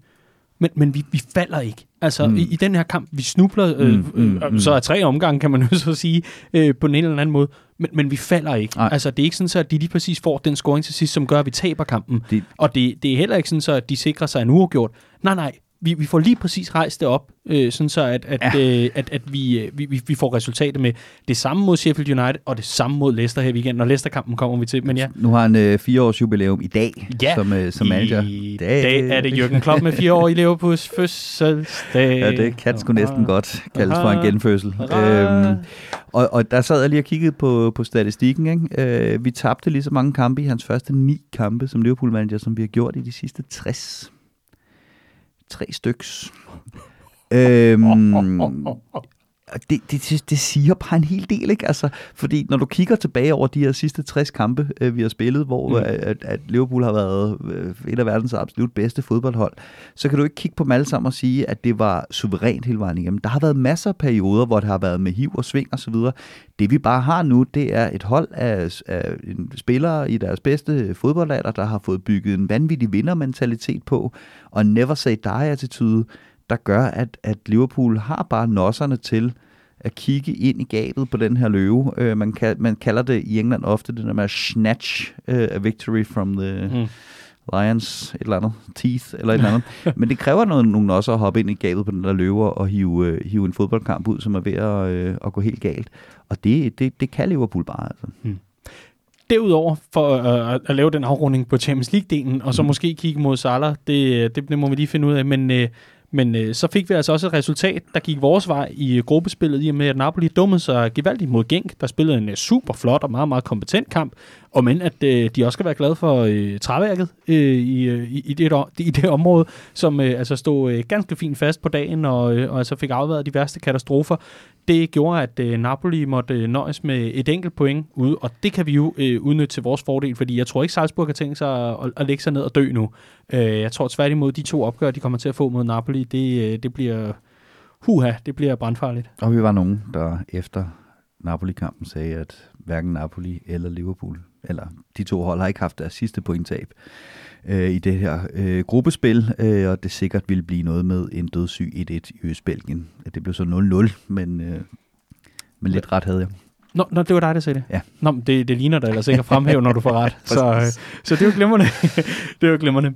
men, men vi, vi falder ikke. Altså, Mm. mm. i, i den her kamp, vi snubler, øh, Mm, mm, øh, mm. så er tre omgange, kan man jo <laughs> så sige, øh, på ene eller anden måde, men, men vi falder ikke. Nej. Altså, det er ikke sådan, så, at de lige præcis får den scoring til sidst, som gør, at vi taber kampen. Det- Og det, det er heller ikke sådan, så, at de sikrer sig en uafgjort. Nej, nej, vi, vi får lige præcis rejst det op, øh, sådan så at, at, ja. øh, at, at vi, øh, vi, vi, vi får resultatet med det samme mod Sheffield United, og det samme mod Leicester her i weekenden. Og Leicester-kampen kommer vi til, men ja. Nu har han øh, fire års jubilæum i dag Ja, som, øh, som manager. I dag er det Jürgen Klopp med fire år i Liverpools fødselsdag. Ja, det kan sgu næsten godt kaldes for en genfødsel. Øhm, og, og der sad jeg lige og kiggede på, på statistikken. Ikke? Øh, vi tabte lige så mange kampe i hans første ni kampe som Liverpool-manager, som vi har gjort i de sidste 60. Tre styks. øhm, <laughs> det, det, det siger bare en hel del, ikke? Altså, fordi når du kigger tilbage over de her sidste 60 kampe, øh, vi har spillet, hvor Mm. at, at Liverpool har været øh, et af verdens absolut bedste fodboldhold, så kan du ikke kigge på dem alle sammen og sige, at det var suverænt hele vejen igennem. Der har været masser af perioder, hvor det har været med hiv og sving og så videre. Det vi bare har nu, det er et hold af, af spillere i deres bedste fodboldalder, der har fået bygget en vanvittig vindermentalitet på, og never say die-attitude, der gør, at, at Liverpool har bare nosserne til at kigge ind i gabet på den her løve. Øh, man, kan, man kalder det i England ofte det der med at snatch uh, a victory from the Mm. lions, et eller andet, teeth eller et eller andet. <laughs> Men det kræver noget, nogen også at hoppe ind i gabet på den der løve og hive, øh, hive en fodboldkamp ud, som er ved at, øh, at gå helt galt. Og det, det, det kan Liverpool bare. Altså. Derudover, for øh, at, lave den afrunding på Champions League-delen, og så Mm. måske kigge mod Salah, det, det, det må vi lige finde ud af, men... Øh, men øh, så fik vi altså også et resultat, der gik vores vej i øh, gruppespillet, i og med at Napoli dummede sig gevaldigt mod Genk, der spillede en øh, super flot og meget, meget kompetent kamp, og men at øh, de også skal være glade for øh, træværket øh, i, øh, i, i, det, i det område, som øh, altså stod øh, ganske fint fast på dagen, og, øh, og altså fik afværet de værste katastrofer. Det gjorde, at øh, Napoli måtte øh, nøjes med et enkelt point ude, og det kan vi jo øh, udnytte til vores fordel, fordi jeg tror ikke, Salzburg har tænkt sig at, at, at lægge sig ned og dø nu. Øh, jeg tror tværtimod, de to opgør, de kommer til at få mod Napoli, det, øh, det bliver... Huha, det bliver brandfarligt. Og vi var nogen, der efter Napoli-kampen sagde, at hverken Napoli eller Liverpool, eller de to hold har ikke haft deres sidste pointtab øh, i det her øh, gruppespil, øh, og det sikkert ville blive noget med en dødssyg 1-1 i Østbelgien. Det blev så 0-0, men, øh, men lidt ret havde jeg. Nå, nå, det var dig, der sagde det? Ja. Nå, men det, det ligner dig ellers ikke at fremhæve, når du får ret. <laughs> så, øh, så det er jo glimrende. <laughs> det er jo glimrende.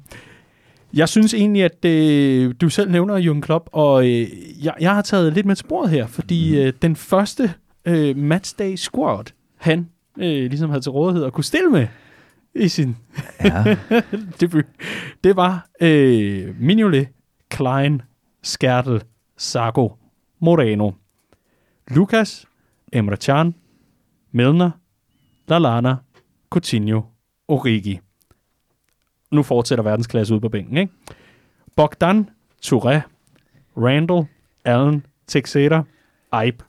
Jeg synes egentlig, at øh, du selv nævner Jürgen Klopp, og øh, jeg, jeg har taget lidt med bordet her, fordi Mhm. øh, den første øh, matchday squad, han øh, ligesom havde til rådighed at kunne stille med i sin Ja, <laughs> debut, det var øh, Mignolet, Klein, Skertel, Sago, Moreno, Lukas, Emre Can, Milner, Lallana, Coutinho, Origi. Nu fortsætter verdensklasse ud på bænken, ikke? Bogdan, Touré, Randall, Allen, Texeter, Ibe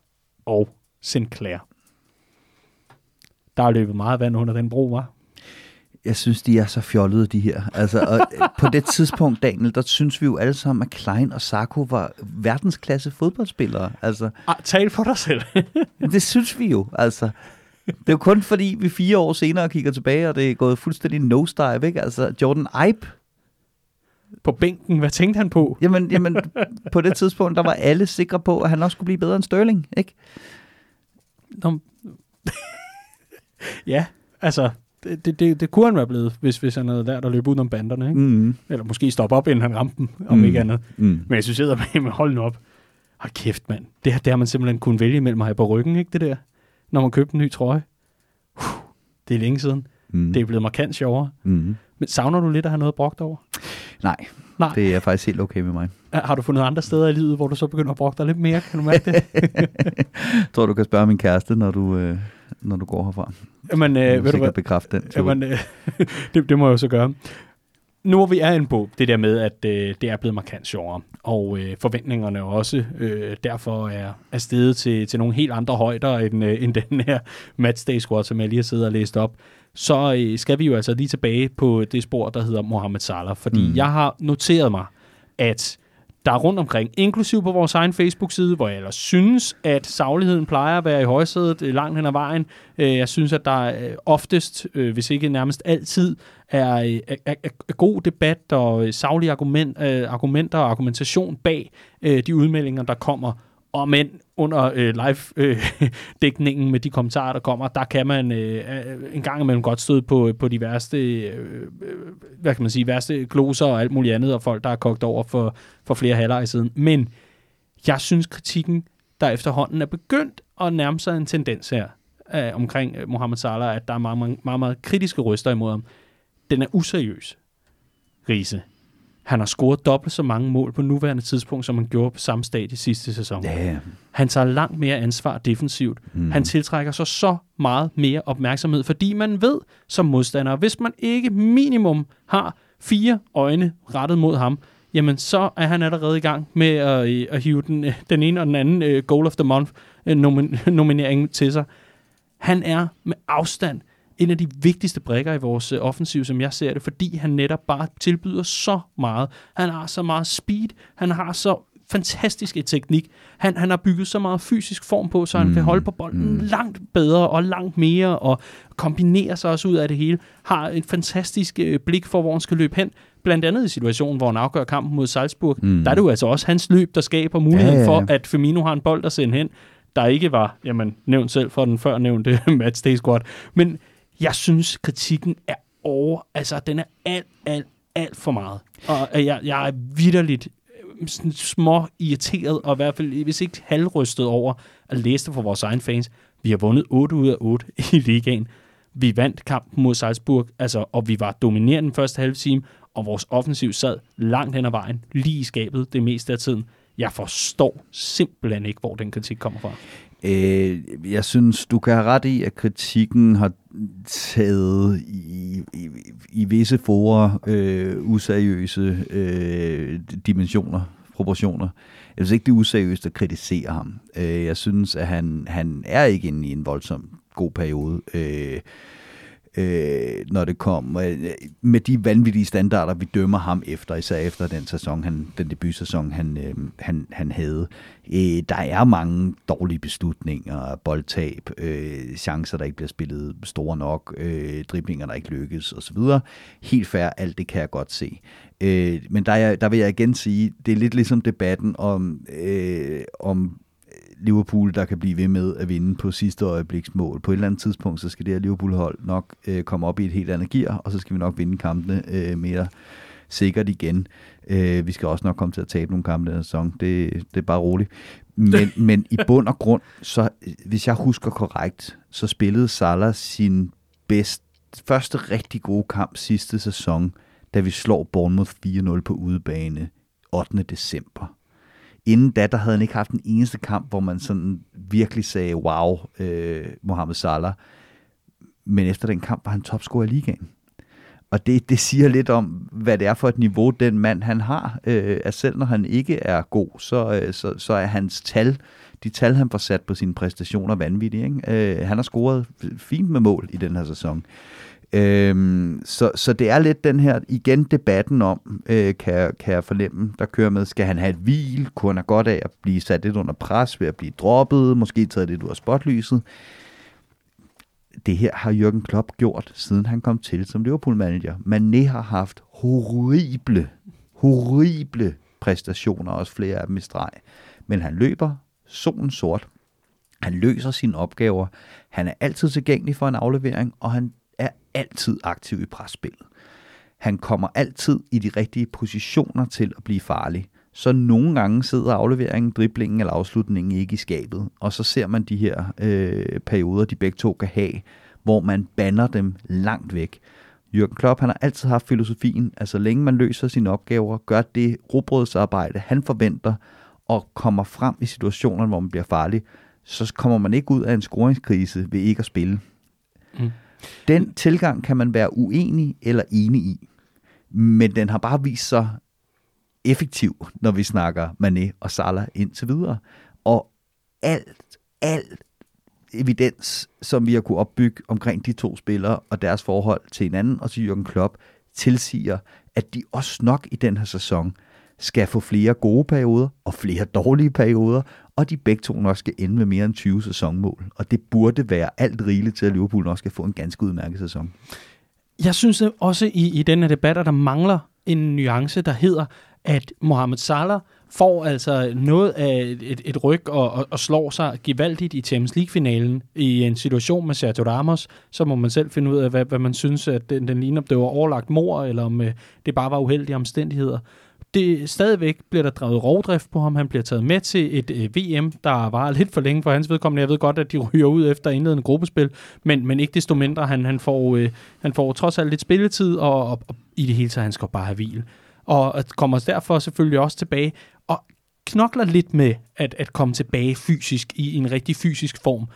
og Sinclair. Der er løbet meget vand under den bro, var. jeg synes, de er så fjollede, de her. Altså, og <laughs> på det tidspunkt, Daniel, der synes vi jo alle sammen, at Klein og Sarko var verdensklasse fodboldspillere. Altså, Ah, tal for dig selv. <laughs> det synes vi jo, altså. Det er jo kun fordi, vi fire år senere kigger tilbage, og det er gået fuldstændig nosedive, ikke? Altså, Jordan Ibe, på bænken, hvad tænkte han på? jamen, jamen, på det tidspunkt, der var alle sikre på, at han også skulle blive bedre end Sterling, ikke? Nå, ja, altså, det, det, det, det kunne han være blevet, hvis, hvis han havde lært at løbe ud om banderne, ikke? Mm. Eller måske stoppe op, inden han ramte dem, om Mm. ikke andet. Mm. Men jeg synes, jeg med, med <laughs> hold nu op. Hold kæft, mand. Det, her- det har man simpelthen kunnet vælge mellem mig på ryggen, ikke det der? Når man købte en ny trøje. Uh, det er længe siden. Mm. Det er blevet markant sjovere. Mm. Men savner du lidt at have noget brugt over? Nej, Nej. det er faktisk helt okay med mig. Har du fundet andre steder i livet, hvor du så begynder at bruge dig lidt mere? Kan du mærke det? <laughs> Jeg tror, du kan spørge min kæreste, når du, øh, når du går herfra. Jamen, øh, ved du hvad? bekræfte den. Jamen, øh, <laughs> det, det må jeg jo så gøre. nu er vi er inde på det der med, at øh, det er blevet markant sjovere, og øh, forventningerne også øh, derfor er, er steget til, til nogle helt andre højder end, øh, end den her matchday squad, som jeg lige har siddet og læst op, så øh, skal vi jo altså lige tilbage på det spor, der hedder Mohamed Salah, fordi mm. jeg har noteret mig, at der er rundt omkring, inklusiv på vores egen Facebook-side, hvor jeg ellers synes, at sagligheden plejer at være i højsædet øh, langt hen ad vejen. Øh, jeg synes, at der øh, oftest, hvis ikke nærmest altid, er, er, er, er god debat og saglige argument, argumenter og argumentation bag de udmeldinger, der kommer og men under øh, live-dækningen øh, <laughs> med de kommentarer, der kommer, der kan man øh, øh en gang imellem godt støde på, øh, på de værste, øh, øh, hvad kan man sige, værste gloser og alt muligt andet, og folk, der er kogt over for, for flere halvleje siden. Men jeg synes, kritikken, der efterhånden er begyndt at nærme sig en tendens her øh, omkring øh, Mohamed Salah, at der er meget, meget, meget, meget kritiske ryster imod ham, den er useriøs, Riese. Han har scoret dobbelt så mange mål på nuværende tidspunkt, som han gjorde på samme stadie sidste sæson. Ja. Han tager langt mere ansvar defensivt. Mm. Han tiltrækker sig så meget mere opmærksomhed, fordi man ved som modstander, hvis man ikke minimum har fire øjne rettet mod ham, jamen så er han allerede i gang med at, øh, at hive den, den ene og den anden uh, Goal of the Month uh, nomin- <laughs> nominering til sig. Han er med afstand en af de vigtigste brækker i vores øh, offensiv, som jeg ser det, fordi han netop bare tilbyder så meget. Han har så meget speed, han har så fantastisk et teknik. Han, han har bygget så meget fysisk form på, så han mm. kan holde på bolden mm. langt bedre og langt mere, og kombinere sig også ud af det hele. Har et fantastisk øh, blik for, hvor han skal løbe hen. Blandt andet i situationen, hvor han afgør kampen mod Salzburg. Mm. Der er det jo altså også hans løb, der skaber muligheden ja, ja, ja. for, at Firmino har en bold at sende hen, der ikke var, jamen, nævnt selv for den før nævnte <laughs> match day squad. Men jeg synes, kritikken er over, altså den er alt, alt, alt for meget. Og øh, jeg, jeg er vidderligt øh, sådan små irriteret, og i hvert fald, hvis ikke halvrystet over, at læse det for vores egen fans. Vi har vundet 8 ud af 8 <laughs> i ligaen. Vi vandt kampen mod Salzburg, altså, og vi var dominerende den første halve time, og vores offensiv sad langt hen ad vejen, lige i skabet det meste af tiden. Jeg forstår simpelthen ikke, hvor den kritik kommer fra. Øh, jeg synes, du kan have ret i, at kritikken har taget i, i, i visse forer øh, useriøse øh, dimensioner, proportioner. Jeg synes ikke, det er useriøst at kritisere ham. Øh, jeg synes, at han, han er ikke inde i en voldsom god periode. Øh, øh, når det kom. Øh, med de vanvittige standarder, vi dømmer ham efter, især efter den sæson, han, den debutsæson, han, øh, han, han havde. Øh, der er mange dårlige beslutninger, boldtab, øh, chancer, der ikke bliver spillet store nok, øh, driblinger, der ikke lykkes osv. Helt fair, alt det kan jeg godt se. Øh, men der, der vil jeg igen sige, det er lidt ligesom debatten om, øh, om Liverpool, der kan blive ved med at vinde på sidste øjebliksmål. På et eller andet tidspunkt, så skal det her Liverpool-hold nok øh, komme op i et helt andet gear, og så skal vi nok vinde kampene øh, mere sikkert igen. Øh, vi skal også nok komme til at tabe nogle kampe den sæson. Det, det er bare roligt. Men, <laughs> men i bund og grund, så hvis jeg husker korrekt, så spillede Salah sin bedst, første rigtig gode kamp sidste sæson, da vi slår Bournemouth 4-0 på udebane 8. december inden da, der havde han ikke haft en eneste kamp, hvor man sådan virkelig sagde, wow, øh, Mohamed Salah. Men efter den kamp var han topscorer i ligaen. Og det, det siger lidt om, hvad det er for et niveau, den mand han har. Øh, at selv når han ikke er god, så, øh, så, så er hans tal, de tal han får sat på sine præstationer vanvittige. Ikke? Øh, han har scoret fint med mål i den her sæson. Øhm, så, så det er lidt den her, igen debatten om, øh, kan, kan jeg fornemme, der kører med, skal han have et hvil, kunne han have godt af at blive sat lidt under pres ved at blive droppet, måske taget lidt ud af spotlyset. Det her har Jürgen Klopp gjort, siden han kom til som Liverpool-manager. Mané har haft horrible, horrible præstationer, også flere af dem i streg. Men han løber solen sort. Han løser sine opgaver. Han er altid tilgængelig for en aflevering, og han er altid aktiv i presspillet. Han kommer altid i de rigtige positioner til at blive farlig. Så nogle gange sidder afleveringen, driblingen eller afslutningen ikke i skabet, og så ser man de her øh, perioder, de begge to kan have, hvor man banner dem langt væk. Jürgen Klopp han har altid haft filosofien, at så længe man løser sine opgaver, gør det robrødsarbejde, han forventer, og kommer frem i situationer, hvor man bliver farlig, så kommer man ikke ud af en scoringskrise ved ikke at spille. Mm. Den tilgang kan man være uenig eller enig i. Men den har bare vist sig effektiv, når vi snakker Mané og Salah indtil videre. Og alt, alt evidens, som vi har kunne opbygge omkring de to spillere og deres forhold til hinanden og til Jürgen Klopp, tilsiger, at de også nok i den her sæson skal få flere gode perioder og flere dårlige perioder, og de begge to nok skal ende med mere end 20 sæsonmål. Og det burde være alt rigeligt til, at Liverpool nok skal få en ganske udmærket sæson. Jeg synes også i, i denne debat, at der mangler en nuance, der hedder, at Mohamed Salah får altså noget af et, et ryg og, og, og slår sig gevaldigt i Champions League-finalen i en situation med Sergio Ramos, så må man selv finde ud af, hvad, hvad man synes, at den, den ligner, om det var overlagt mor, eller om øh, det bare var uheldige omstændigheder det, stadigvæk bliver der drevet rovdrift på ham. Han bliver taget med til et øh, VM, der var lidt for længe for hans vedkommende. Jeg ved godt, at de ryger ud efter indledende gruppespil, men, men ikke desto mindre. Han, han, får, øh, han får trods alt lidt spilletid, og, og, og i det hele taget, han skal bare have hvil. Og kommer derfor selvfølgelig også tilbage og knokler lidt med at, at komme tilbage fysisk i en rigtig fysisk form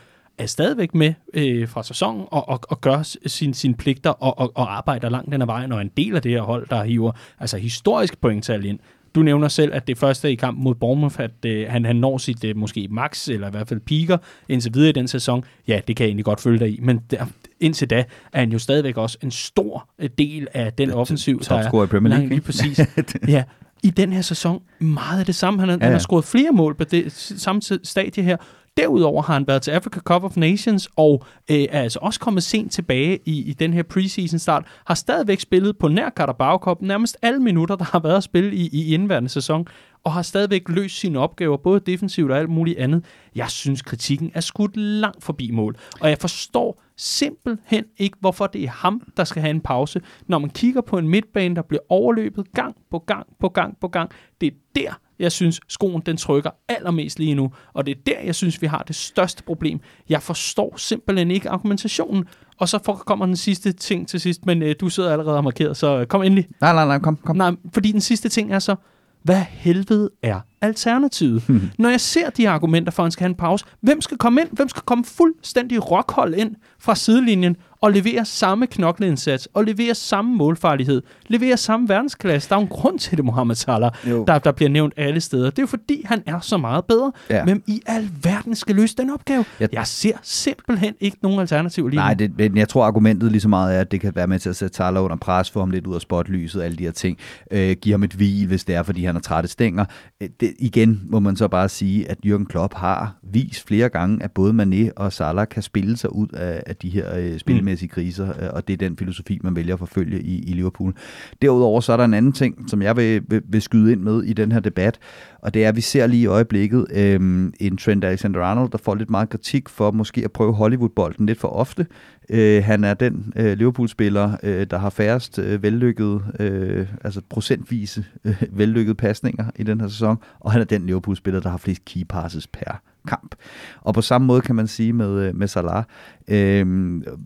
er stadigvæk med øh, fra sæsonen og, og, og gør sin, sine pligter og, og, og arbejder langt den ad vejen, og er en del af det her hold, der hiver altså historisk pointtal ind. Du nævner selv, at det første i kamp mod Bournemouth, at øh, han, han når sit øh, måske max, eller i hvert fald piker, indtil videre i den sæson. Ja, det kan jeg egentlig godt følge dig i, men der, indtil da er han jo stadigvæk også en stor øh, del af den offensiv, der er... i Premier League. Lige præcis. <laughs> ja, i den her sæson meget af det samme. Han, ja, ja. han har scoret flere mål på det samme stadie her, Derudover har han været til Africa Cup of Nations og øh, er altså også kommet sent tilbage i, i den her preseason start. Har stadigvæk spillet på nær Carabao Cup nærmest alle minutter, der har været at spille i, i indværende sæson og har stadigvæk løst sine opgaver, både defensivt og alt muligt andet. Jeg synes, kritikken er skudt langt forbi mål, og jeg forstår simpelthen ikke, hvorfor det er ham, der skal have en pause. Når man kigger på en midtbane, der bliver overløbet gang på gang på gang på gang, det er der, jeg synes, skoen den trykker allermest lige nu. Og det er der, jeg synes, vi har det største problem. Jeg forstår simpelthen ikke argumentationen. Og så kommer den sidste ting til sidst, men øh, du sidder allerede og markeret, så kom endelig. Nej, nej, nej, kom, kom. Nej, fordi den sidste ting er så, hvad helvede er alternativet? Hmm. Når jeg ser de argumenter for, at han skal have en pause, hvem skal komme ind? Hvem skal komme fuldstændig rockhold ind fra sidelinjen og levere samme knokleindsats, og levere samme målfarlighed, levere samme verdensklasse. Der er jo en grund til det, Mohamed Salah, der, der bliver nævnt alle steder. Det er jo fordi, han er så meget bedre. Ja. Men i al verden skal løse den opgave. Jeg, jeg ser simpelthen ikke nogen alternativ lige Nej, det, men jeg tror, argumentet lige så meget er, at det kan være med til at sætte Salah under pres, få ham lidt ud af spotlyset, alle de her ting. Øh, give ham et hvil, hvis det er, fordi han har trætte stænger. Øh, det, igen må man så bare sige, at Jürgen Klopp har vist flere gange, at både Mané og Salah kan spille sig ud af, af de her øh, spil mm kriser, øh, og det er den filosofi, man vælger at forfølge i, i Liverpool. Derudover så er der en anden ting, som jeg vil, vil, vil skyde ind med i den her debat, og det er, at vi ser lige i øjeblikket øh, en Trent Alexander-Arnold, der får lidt meget kritik for måske at prøve Hollywood-bolden lidt for ofte. Øh, han er den øh, Liverpool-spiller, øh, der har færrest øh, vellykkede, øh, altså procentvise øh, vellykkede pasninger i den her sæson, og han er den Liverpool-spiller, der har flest key passes per kamp. Og på samme måde kan man sige med, øh, med Salah, øh,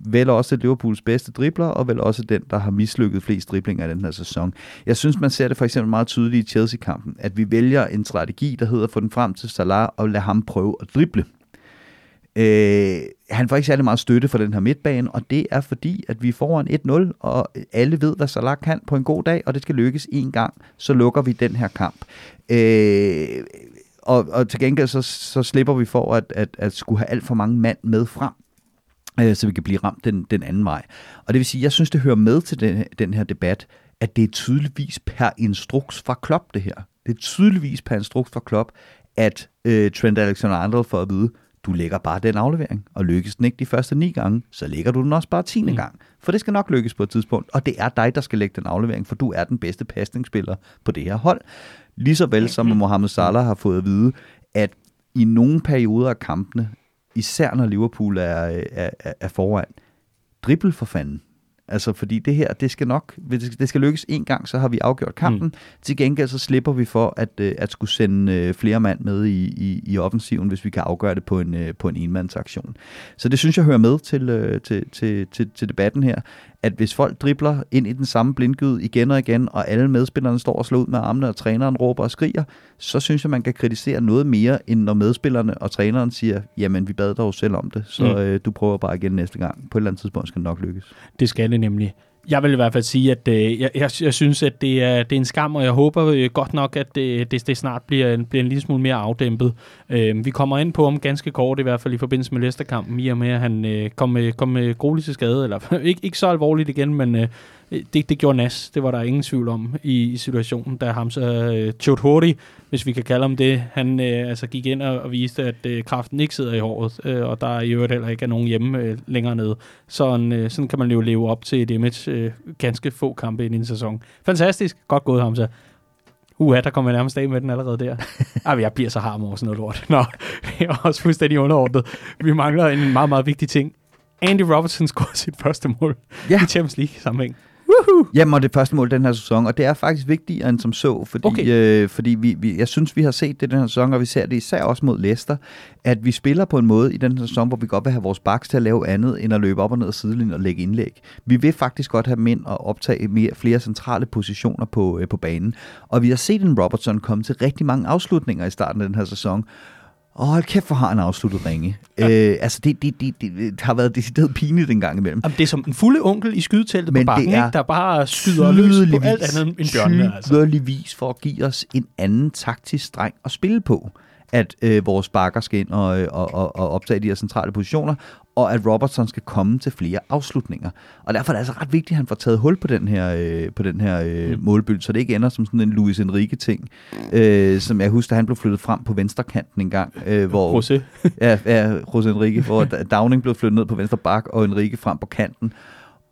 vel også Liverpools bedste dribler, og vel også den, der har mislykket flest driblinger i den her sæson. Jeg synes, man ser det for eksempel meget tydeligt i Chelsea-kampen, at vi vælger en strategi, der hedder at få den frem til Salah og lade ham prøve at drible. Øh, han får ikke særlig meget støtte for den her midtbane, og det er fordi, at vi får en 1-0, og alle ved, hvad Salah kan på en god dag, og det skal lykkes en gang, så lukker vi den her kamp. Øh, og, og til gengæld så, så slipper vi for at, at, at skulle have alt for mange mand med frem øh, så vi kan blive ramt den, den anden vej. Og det vil sige, jeg synes, det hører med til den, den her debat, at det er tydeligvis per instruks fra Klopp, det her. Det er tydeligvis per instruks fra Klopp, at øh, Trent Alexander-Arnold får at vide, du lægger bare den aflevering, og lykkes den ikke de første ni gange, så lægger du den også bare tiende mm. gang. For det skal nok lykkes på et tidspunkt, og det er dig, der skal lægge den aflevering, for du er den bedste pasningsspiller på det her hold. Ligeså vel som Mohamed Salah har fået at vide, at i nogle perioder af kampene, især når Liverpool er, er, er foran, dribbel for fanden. Altså, fordi det her, det skal nok, det skal lykkes en gang, så har vi afgjort kampen. Mm. Til gengæld så slipper vi for at, øh, at skulle sende øh, flere mand med i, i, i offensiven, hvis vi kan afgøre det på en, øh, på en enmandsaktion. Så det synes jeg hører med til, til, til, til, til debatten her, at hvis folk dribler ind i den samme blindgyd igen og igen, og alle medspillerne står og slår ud med armene, og træneren råber og skriger, så synes jeg, man kan kritisere noget mere, end når medspillerne og træneren siger, jamen vi bad dig jo selv om det, så mm. øh, du prøver bare igen næste gang. På et eller andet tidspunkt skal det nok lykkes. Det skal det nemlig. Jeg vil i hvert fald sige, at øh, jeg, jeg, jeg synes, at det er, det er en skam, og jeg håber øh, godt nok, at det, det, det snart bliver en, bliver en lille smule mere afdæmpet. Øh, vi kommer ind på om ganske kort, i hvert fald i forbindelse med Leicester-kampen, i og med, at han øh, kom, med, kom med grueligt til skade, eller <laughs> ikke, ikke så alvorligt igen, men øh, det, det gjorde Nas. Det var der ingen tvivl om i, i situationen, da Hamza øh, Choudhury, hvis vi kan kalde ham det, han øh, altså gik ind og, og viste, at øh, kraften ikke sidder i håret, øh, og der i øvrigt heller ikke er nogen hjemme øh, længere nede. Sådan, øh, sådan kan man jo leve op til et image øh, ganske få kampe i en sæson. Fantastisk. Godt gået, Hamza. Uha, der kommer jeg nærmest af med den allerede der. <laughs> Ej, jeg bliver så harm over sådan noget lort. Nå, <laughs> det er også fuldstændig underordnet. Vi mangler en meget, meget vigtig ting. Andy Robertson scorede sit første mål ja. i Champions League sammenhæng. Woohoo! Jamen, og det første mål den her sæson, og det er faktisk vigtigere end som så, fordi, okay. øh, fordi vi, vi, jeg synes, vi har set det den her sæson, og vi ser det især også mod Leicester, at vi spiller på en måde i den her sæson, hvor vi godt vil have vores backs til at lave andet, end at løbe op og ned ad sidelinjen og lægge indlæg. Vi vil faktisk godt have mænd og optage mere, flere centrale positioner på, øh, på banen, og vi har set en Robertson komme til rigtig mange afslutninger i starten af den her sæson, Åh, hold kæft, hvor har han afsluttet ringe. Ja. Øh, altså, det, det, det, det, det har været decideret pinligt en gang imellem. Jamen, det er som en fulde onkel i skydeteltet Men på bakken, det er ikke? der bare skyder løs på alt andet end bjørnene. Altså. for at give os en anden taktisk streng at spille på at øh, vores bakker skal ind og, og, og, og optage de her centrale positioner, og at Robertson skal komme til flere afslutninger. Og derfor er det altså ret vigtigt, at han får taget hul på den her, øh, på den her øh, mm. målbyld, så det ikke ender som sådan en Luis Enrique-ting, øh, som jeg husker, han blev flyttet frem på venstre kanten en gang. Øh, hvor, José. ja, ja, José Enrique, hvor <laughs> Downing blev flyttet ned på venstre bak, og Enrique frem på kanten.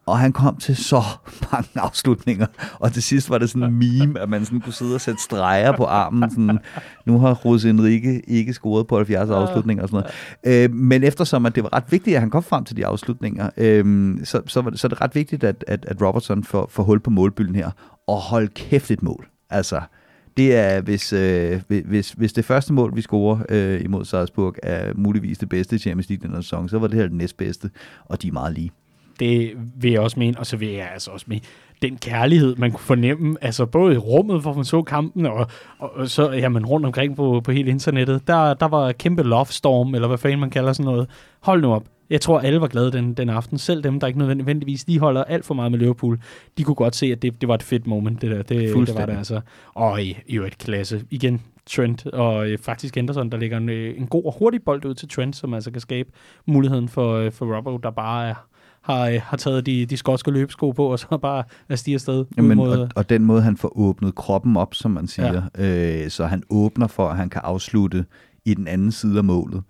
Og han kom til så <laughs> mange afslutninger. Og til sidst var det sådan en meme, at man sådan kunne sidde og sætte streger på armen. Sådan, nu har Rose Enrique ikke scoret på 70 afslutninger og sådan noget. Øh, men eftersom at det var ret vigtigt, at han kom frem til de afslutninger, øh, så, så, var det, så er det ret vigtigt, at, at, at Robertson får, får hul på målbylden her. Og hold kæft et mål. Altså, det er, hvis, øh, hvis, hvis det første mål, vi scorer øh, imod Salzburg, er muligvis det bedste i Champions League den sæson, så var det her det næstbedste, og de er meget lige. Det vil jeg også mene, og så vil jeg altså også mene, den kærlighed, man kunne fornemme, altså både i rummet, hvor man så kampen, og, og, og så jamen, rundt omkring på, på hele internettet, der, der var kæmpe love storm, eller hvad fanden man kalder sådan noget. Hold nu op. Jeg tror, alle var glade den, den aften. Selv dem, der ikke nødvendigvis lige holder alt for meget med Liverpool, de kunne godt se, at det, det var et fedt moment, det der. Det, det var det altså. Og i, i et klasse. Igen, Trent, og øh, faktisk Anderson, der ligger en, øh, en god og hurtig bold ud til Trent, som altså kan skabe muligheden for, øh, for Robbo, der bare er har, øh, har taget de, de skotske løbesko på, og så <laughs> bare er stiger afsted. Jamen, mod, og, og den måde, han får åbnet kroppen op, som man siger, ja. øh, så han åbner for, at han kan afslutte i den anden side af målet.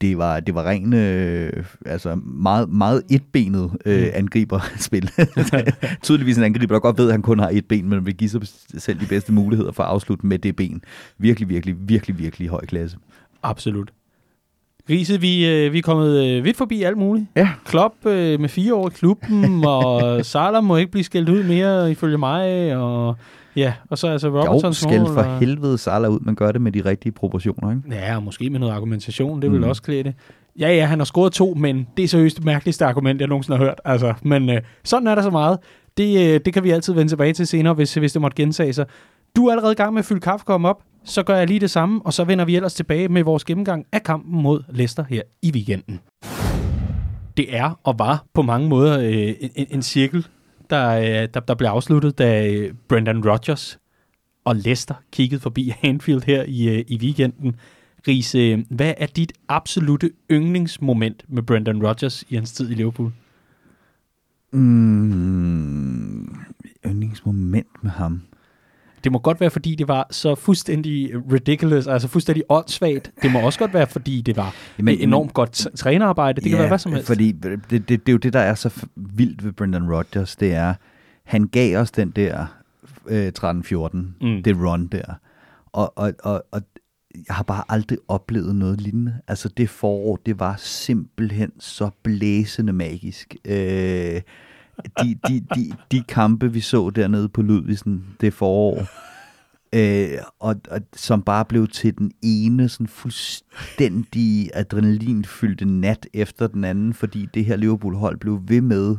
Det var, det var ren, øh, altså meget, meget etbenet øh, mm. angriberspil. <laughs> <laughs> Tydeligvis en angriber, der godt ved, at han kun har et ben, men vil give sig selv de bedste muligheder for at afslutte med det ben. Virkelig, virkelig, virkelig, virkelig høj klasse. Absolut. Riese, vi, øh, vi er kommet øh, vidt forbi alt muligt. Ja. Klopp øh, med fire år i klubben, <laughs> og Salah må ikke blive skældt ud mere, ifølge mig, og ja, og så altså Robertsons Jo, skæld for og... helvede Salah ud, man gør det med de rigtige proportioner, ikke? Ja, og måske med noget argumentation, det vil mm. også klæde det. Ja, ja, han har scoret to, men det er seriøst det mærkeligste argument, jeg nogensinde har hørt. Altså, men øh, sådan er der så meget. Det, øh, det kan vi altid vende tilbage til senere, hvis, hvis det måtte gentage sig. Du er allerede i gang med at fylde kaffekoppen op så gør jeg lige det samme, og så vender vi ellers tilbage med vores gennemgang af kampen mod Leicester her i weekenden. Det er og var på mange måder øh, en, en cirkel, der, øh, der, der blev afsluttet, da øh, Brendan Rodgers og Leicester kiggede forbi <laughs> Anfield her i, øh, i weekenden. Riese, øh, hvad er dit absolute yndlingsmoment med Brendan Rodgers i hans tid i Liverpool? Mm, yndlingsmoment med ham? Det må godt være, fordi det var så fuldstændig ridiculous, altså fuldstændig åndssvagt. Det må også godt være, fordi det var men, enormt godt trænerarbejde. Det ja, kan være hvad som helst. fordi det, det, det er jo det, der er så vildt ved Brendan Rodgers. Det er, han gav os den der øh, 13-14, mm. det run der. Og, og, og, og jeg har bare aldrig oplevet noget lignende. Altså det forår, det var simpelthen så blæsende magisk. Øh, de, de, de, de kampe, vi så dernede på Ludvigsen det forår, øh, og, og som bare blev til den ene sådan fuldstændig adrenalinfyldte nat efter den anden, fordi det her Liverpool-hold blev ved med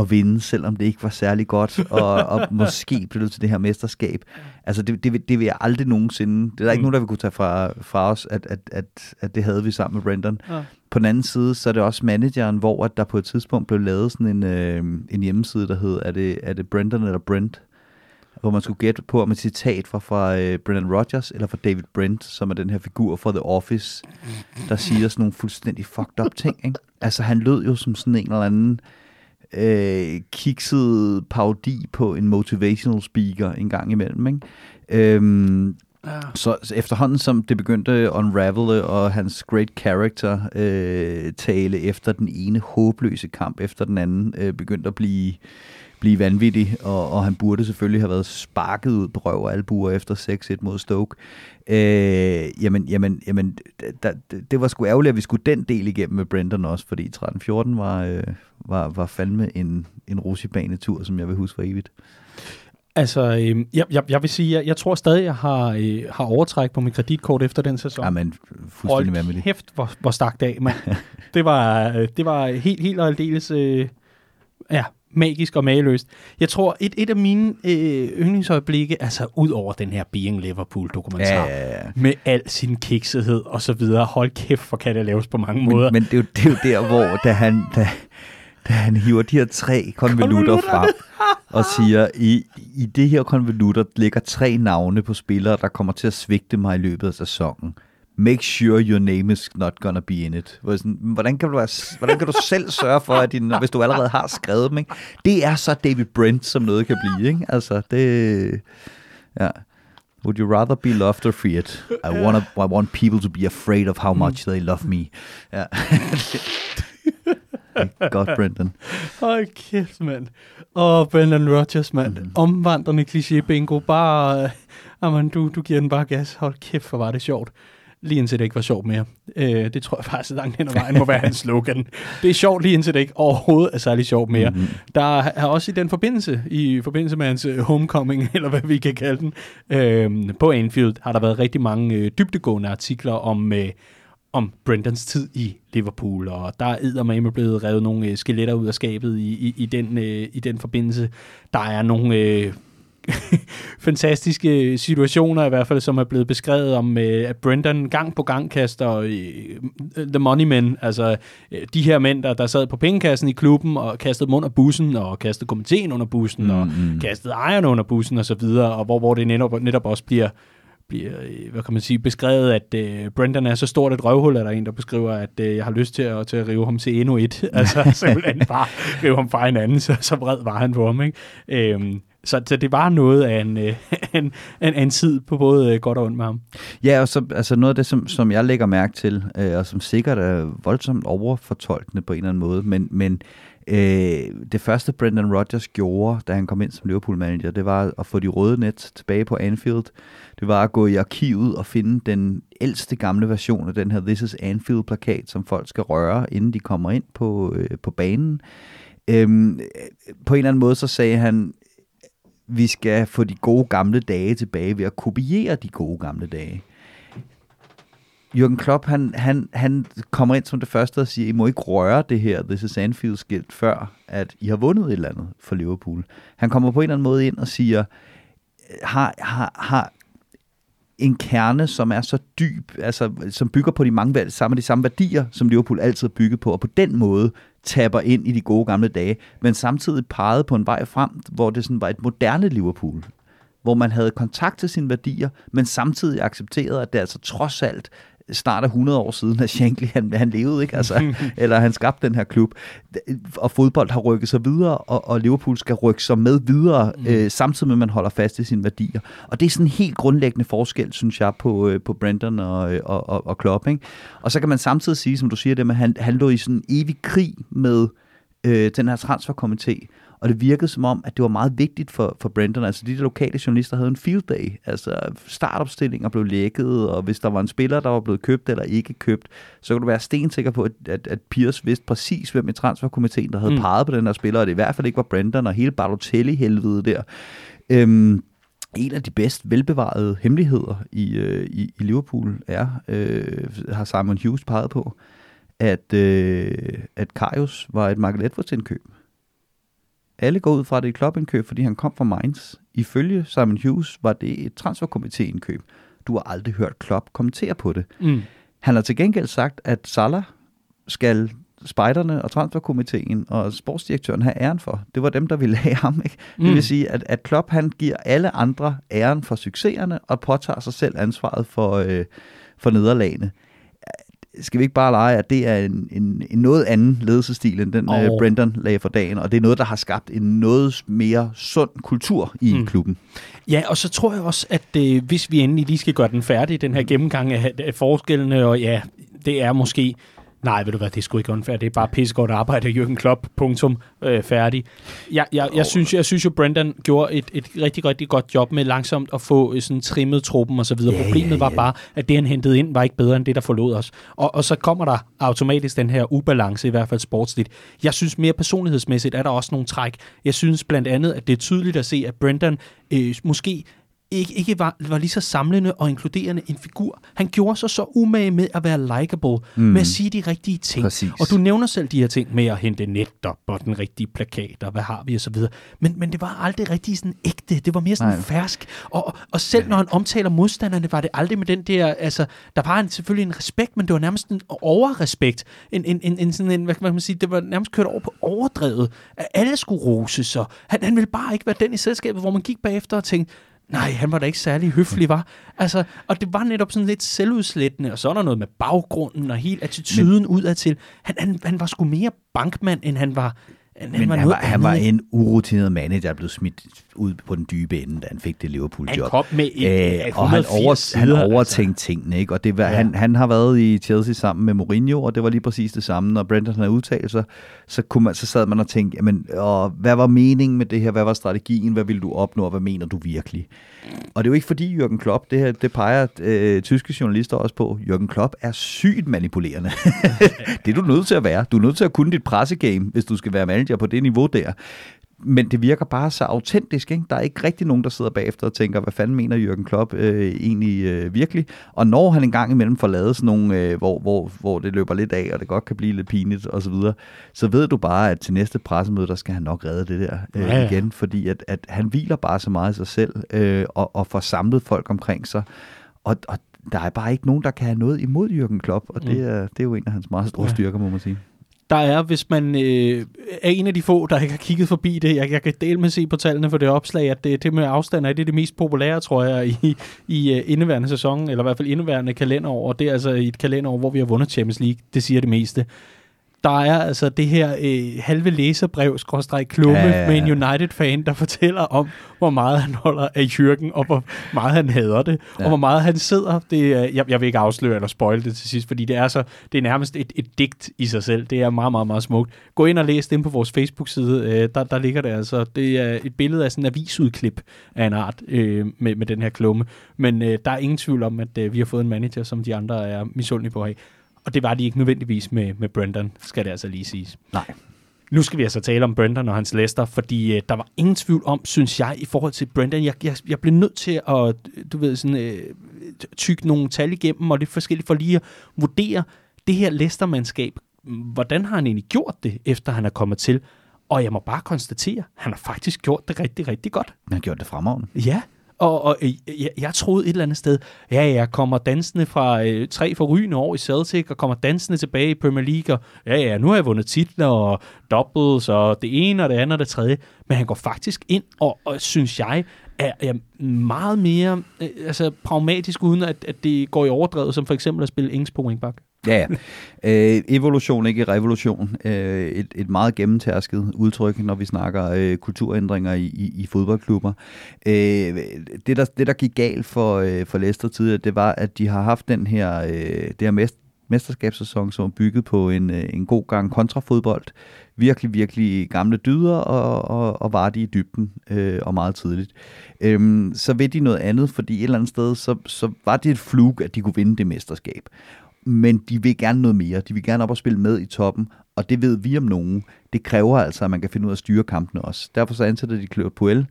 at vinde, selvom det ikke var særlig godt, og, og <laughs> måske blev det til det her mesterskab. Altså, det, det, det vil jeg aldrig nogensinde... Det er der ikke Mm. nogen, der vil kunne tage fra, fra os, at, at, at, at det havde vi sammen med Brendan. Ja. På den anden side, så er det også manageren, hvor at der på et tidspunkt blev lavet sådan en, øh, en hjemmeside, der hed, er det, er det Brendan eller Brent? Hvor man skulle gætte på, om et citat var fra øh, Brendan Rodgers eller fra David Brent, som er den her figur fra The Office, der siger sådan nogle fuldstændig fucked up ting. Ikke? Altså, han lød jo som sådan en eller anden øh, kikset parodi på en motivational speaker en gang imellem. Ikke? Øhm, Ja. så, efterhånden som det begyndte at unravele, og hans great character øh, tale efter den ene håbløse kamp efter den anden øh, begyndte at blive, blive vanvittig, og, og han burde selvfølgelig have været sparket ud på røv og albuer efter 6-1 mod Stoke. Øh, jamen, jamen, jamen da, det, det var sgu ærgerligt, at vi skulle den del igennem med Brendan også, fordi 13-14 var, øh, var, var fandme en, en russibanetur, som jeg vil huske for evigt. Altså, øh, jeg, jeg, jeg vil sige, jeg, jeg tror stadig, jeg har, øh, har overtræk på mit kreditkort efter den sæson. Jamen, fuldstændig Hold vanvittigt. kæft, hvor, hvor stak dag, mand. <laughs> det var, øh, det var helt, helt og aldeles øh, ja, magisk og mageløst. Jeg tror, et, et af mine øh, yndlingsøjeblikke, altså ud over den her Being Liverpool-dokumentar, Ja, ja, ja. med al sin kiksethed og så videre, hold kæft, for kan det laves på mange måder. Men, men det, er jo, det er jo der, hvor da han, da, da han hiver de her tre konvolutter Konvolutter. frem og siger, i, i det her konvolutter ligger tre navne på spillere, der kommer til at svigte mig i løbet af sæsonen. Make sure your name is not gonna be in it. Hvordan, kan du være, hvordan kan du selv sørge for, at din, hvis du allerede har skrevet dem? Ikke? Det er så David Brent, som noget kan blive. Ikke? Altså, det... Ja. Would you rather be loved or feared? I, wanna, I want people to be afraid of how much they love me. Ja. <laughs> Godt, Brendan. Hold kæft, mand. Åh, Brendan Rodgers, mand. Mm. Omvandrende kliché bingo. Bare, øh, amen, du, du giver den bare gas. Hold kæft, hvor var det sjovt. Lige indtil det ikke var sjovt mere. Øh, det tror jeg faktisk langt hen ad vejen må være hans <laughs> slogan. Det er sjovt lige indtil det ikke overhovedet er særlig sjovt mere. Mhm. Der er også i den forbindelse, i forbindelse med hans øh, homecoming, <laughs> eller hvad vi kan kalde den, øh, på Anfield, har der været rigtig mange øh, dybdegående artikler om, øh, om Brendans tid i Liverpool, og der er eddermame blevet revet nogle øh, skeletter ud af skabet i, i, i, den, øh, i den forbindelse. Der er nogle øh, <laughs> fantastiske situationer, i hvert fald, som er blevet beskrevet om, øh, at Brendan gang på gang kaster øh, the money men, altså øh, de her mænd, der, der sad på pengekassen i klubben og kastede dem under bussen, og kastede komiteen under bussen, mm, og mm. kastede ejerne under bussen og så videre, og hvor, hvor det netop, netop også bliver bliver, hvad kan man sige, beskrevet, at øh, Brendan er så stort et røvhul, er der en, der beskriver, at øh, jeg har lyst til at, til at rive ham til endnu et. <laughs> altså simpelthen bare rive ham fra hinanden, så, så vred var han på ham. Ikke? Øhm, så, så det var noget af en, øh, <laughs> en, en, en tid på både øh, godt og ondt med ham. Ja, og så altså noget af det, som, som jeg lægger mærke til, øh, og som sikkert er voldsomt overfortolkende på en eller anden måde, men, men øh, det første Brendan Rodgers gjorde, da han kom ind som Liverpool-manager, det var at få de røde net tilbage på Anfield. Det var at gå i arkivet og finde den ældste gamle version af den her This is Anfield-plakat, som folk skal røre, inden de kommer ind på, øh, på banen. Øhm, på en eller anden måde, så sagde han, vi skal få de gode gamle dage tilbage ved at kopiere de gode gamle dage. Jürgen Klopp, han, han, han kommer ind som det første og siger, I må ikke røre det her This is Anfield skilt før, at I har vundet et eller andet for Liverpool. Han kommer på en eller anden måde ind og siger, har, har, har en kerne, som er så dyb, altså som bygger på de mange samme, de samme værdier, som Liverpool altid har bygget på, og på den måde tapper ind i de gode gamle dage, men samtidig pegede på en vej frem, hvor det sådan var et moderne Liverpool, hvor man havde kontakt til sine værdier, men samtidig accepterede, at det altså trods alt snart er 100 år siden, at Shankly <laughs> han, han levede, ikke? Altså, <laughs> eller han skabte den her klub. Og fodbold har rykket sig videre, og, og Liverpool skal rykke sig med videre, mm. øh, samtidig med, at man holder fast i sine værdier. Og det er sådan en helt grundlæggende forskel, synes jeg, på, øh, på Brendan og, og, og, og Klopp. Ikke? Og så kan man samtidig sige, som du siger det, at han, han lå i sådan en evig krig med øh, den her transferkomité, og det virkede som om, at det var meget vigtigt for, for Brendan. Altså de der lokale journalister havde en field day. Altså startopstillinger blev lækket, og hvis der var en spiller, der var blevet købt eller ikke købt, så kunne du være stensikker på, at, at, at Piers vidste præcis, hvem i transferkomiteen, der havde mm. peget på den her spiller, og det i hvert fald ikke var Brendan og hele Balotelli-helvede der. Øhm, en af de bedst velbevarede hemmeligheder i, øh, i, i Liverpool er, øh, har Simon Hughes peget på, at, øh, at Karius var et Mark Edwards indkøb. Alle går ud fra, at det er et klubindkøb, fordi han kom fra Mainz. Ifølge Simon Hughes var det et transferkomitéindkøb. Du har aldrig hørt Klopp kommentere på det. Mm. Han har til gengæld sagt, at Salah skal spejderne og transferkomiteen og sportsdirektøren have æren for. Det var dem, der ville have ham. Ikke? Mm. Det vil sige, at, at Klopp han giver alle andre æren for succeserne og påtager sig selv ansvaret for, øh, for nederlagene. Skal vi ikke bare lege, at det er en, en, en noget anden ledelsestil, end den oh. øh, Brendan lagde for dagen, og det er noget, der har skabt en noget mere sund kultur i mm. klubben. Ja, og så tror jeg også, at øh, hvis vi endelig lige skal gøre den færdig, den her gennemgang af, af forskellene, og ja, det er måske Nej, ved du hvad, det er sgu ikke unfair. Det er bare pissegodt arbejde af Jürgen Klopp. Punktum. Øh, færdig. Jeg, jeg, jeg, synes, jeg synes jo, Brendan gjorde et, et rigtig, rigtig godt job med langsomt at få øh, sådan trimmet truppen og så videre. Yeah, Problemet yeah, yeah. var bare, at det, han hentede ind, var ikke bedre end det, der forlod os. Og, og så kommer der automatisk den her ubalance, i hvert fald sportsligt. Jeg synes mere personlighedsmæssigt, er der også nogle træk. Jeg synes blandt andet, at det er tydeligt at se, at Brendan øh, måske ikke, ikke var, var lige så samlende og inkluderende en figur. Han gjorde sig så umage med at være likable, mm. med at sige de rigtige ting. Præcis. Og du nævner selv de her ting med at hente netop og den rigtige plakat, og hvad har vi og så videre. Men, men det var aldrig rigtig sådan ægte. Det var mere sådan Nej. fersk. Og, og selv når han omtaler modstanderne, var det aldrig med den der, altså, der var en, selvfølgelig en respekt, men det var nærmest en overrespekt. En, en, en, en sådan en, hvad kan man sige, det var nærmest kørt over på overdrevet. At alle skulle rose sig. Han, han ville bare ikke være den i selskabet, hvor man gik bagefter og tænkte, nej, han var da ikke særlig høflig, var. Altså, og det var netop sådan lidt selvudslættende, og så er der noget med baggrunden og helt attituden udadtil. Han, han, han var sgu mere bankmand, end han var han, Men var han, var, han var en urutineret manager, der blev smidt ud på den dybe ende, da han fik det Liverpool-job. Han kom med en, øh, og han, over, sider, han overtænkte altså. tingene, ikke? Og det var, ja. han, han har været i Chelsea sammen med Mourinho, og det var lige præcis det samme. Når Brendan havde udtalt sig, så, kunne man, så sad man og tænkte, jamen, og, hvad var meningen med det her? Hvad var strategien? Hvad ville du opnå? Og hvad mener du virkelig? Og det er jo ikke fordi Jürgen Klopp, det her, det peger øh, tyske journalister også på, Jürgen Klopp er sygt manipulerende. <laughs> det er du nødt til at være. Du er nødt til at kunne dit pressegame, hvis du skal være manager på det niveau der men det virker bare så autentisk. Ikke? Der er ikke rigtig nogen, der sidder bagefter og tænker, hvad fanden mener Jürgen Klopp øh, egentlig øh, virkelig? Og når han en gang imellem får lavet sådan nogle, øh, hvor, hvor, hvor det løber lidt af, og det godt kan blive lidt pinligt osv., så, videre, så ved du bare, at til næste pressemøde, der skal han nok redde det der øh, ja, ja. igen, fordi at, at han hviler bare så meget i sig selv, øh, og, og får samlet folk omkring sig. Og, og der er bare ikke nogen, der kan have noget imod Jürgen Klopp, og det, mm. er, det er jo en af hans meget store ja. styrker, må man sige der er, hvis man øh, er en af de få, der ikke har kigget forbi det, jeg, jeg kan dele med se på tallene for det opslag, at det, det med afstand er det, det mest populære, tror jeg, i, i uh, indeværende sæson, eller i hvert fald indeværende kalenderår, og det er altså i et kalenderår, hvor vi har vundet Champions League, det siger det meste der er altså det her øh, halve læserbrev, skråstrej klumme ja, ja, ja. med en United-fan, der fortæller om, hvor meget han holder af Jürgen, og hvor meget han hader det, ja. og hvor meget han sidder. Det, øh, jeg, jeg vil ikke afsløre eller spoil det til sidst, fordi det er, så, det er nærmest et, et digt i sig selv. Det er meget, meget, meget smukt. Gå ind og læs det på vores Facebook-side. Øh, der, der ligger det altså. Det er et billede af sådan en avisudklip af en art øh, med, med den her klumme. Men øh, der er ingen tvivl om, at øh, vi har fået en manager, som de andre er misundelige på at have. Og det var de ikke nødvendigvis med, med Brendan, skal det altså lige siges. Nej. Nu skal vi altså tale om Brendan og hans Leicester, fordi øh, der var ingen tvivl om, synes jeg, i forhold til Brendan. Jeg, jeg, jeg blev nødt til at, du ved, sådan, øh, tykke nogle tal igennem, og lidt forskelligt for lige at vurdere det her Leicester-mandskab. Hvordan har han egentlig gjort det, efter han er kommet til? Og jeg må bare konstatere, han har faktisk gjort det rigtig, rigtig godt. Han har gjort det fremragende. Ja, og, og øh, jeg, jeg troede et eller andet sted, ja, jeg kommer dansende fra øh, tre forrygende år i Celtic, og kommer dansende tilbage i Premier League, og ja, ja, nu har jeg vundet titler og doubles, og det ene og det andet og det tredje. Men han går faktisk ind, og, og synes jeg, er, er meget mere øh, altså, pragmatisk, uden at, at det går i overdrevet, som for eksempel at spille Ings på wingback. Ja, ja. Øh, evolution, ikke revolution. Øh, et, et meget gennemtærsket udtryk, når vi snakker øh, kulturændringer i, i, i fodboldklubber. Øh, det, der, det, der gik galt for, øh, for Leicester tidligere, det var, at de har haft den her, øh, det her mest, mesterskabssæson, som er bygget på en, øh, en god gang kontrafodbold. Virkelig, virkelig gamle dyder og, og, og var de i dybden øh, og meget tidligt. Øhm, så ved de noget andet, fordi et eller andet sted, så, så var det et flug, at de kunne vinde det mesterskab men de vil gerne noget mere. De vil gerne op og spille med i toppen, og det ved vi om nogen. Det kræver altså, at man kan finde ud af at styre kampene også. Derfor så ansætter de Claude Puel,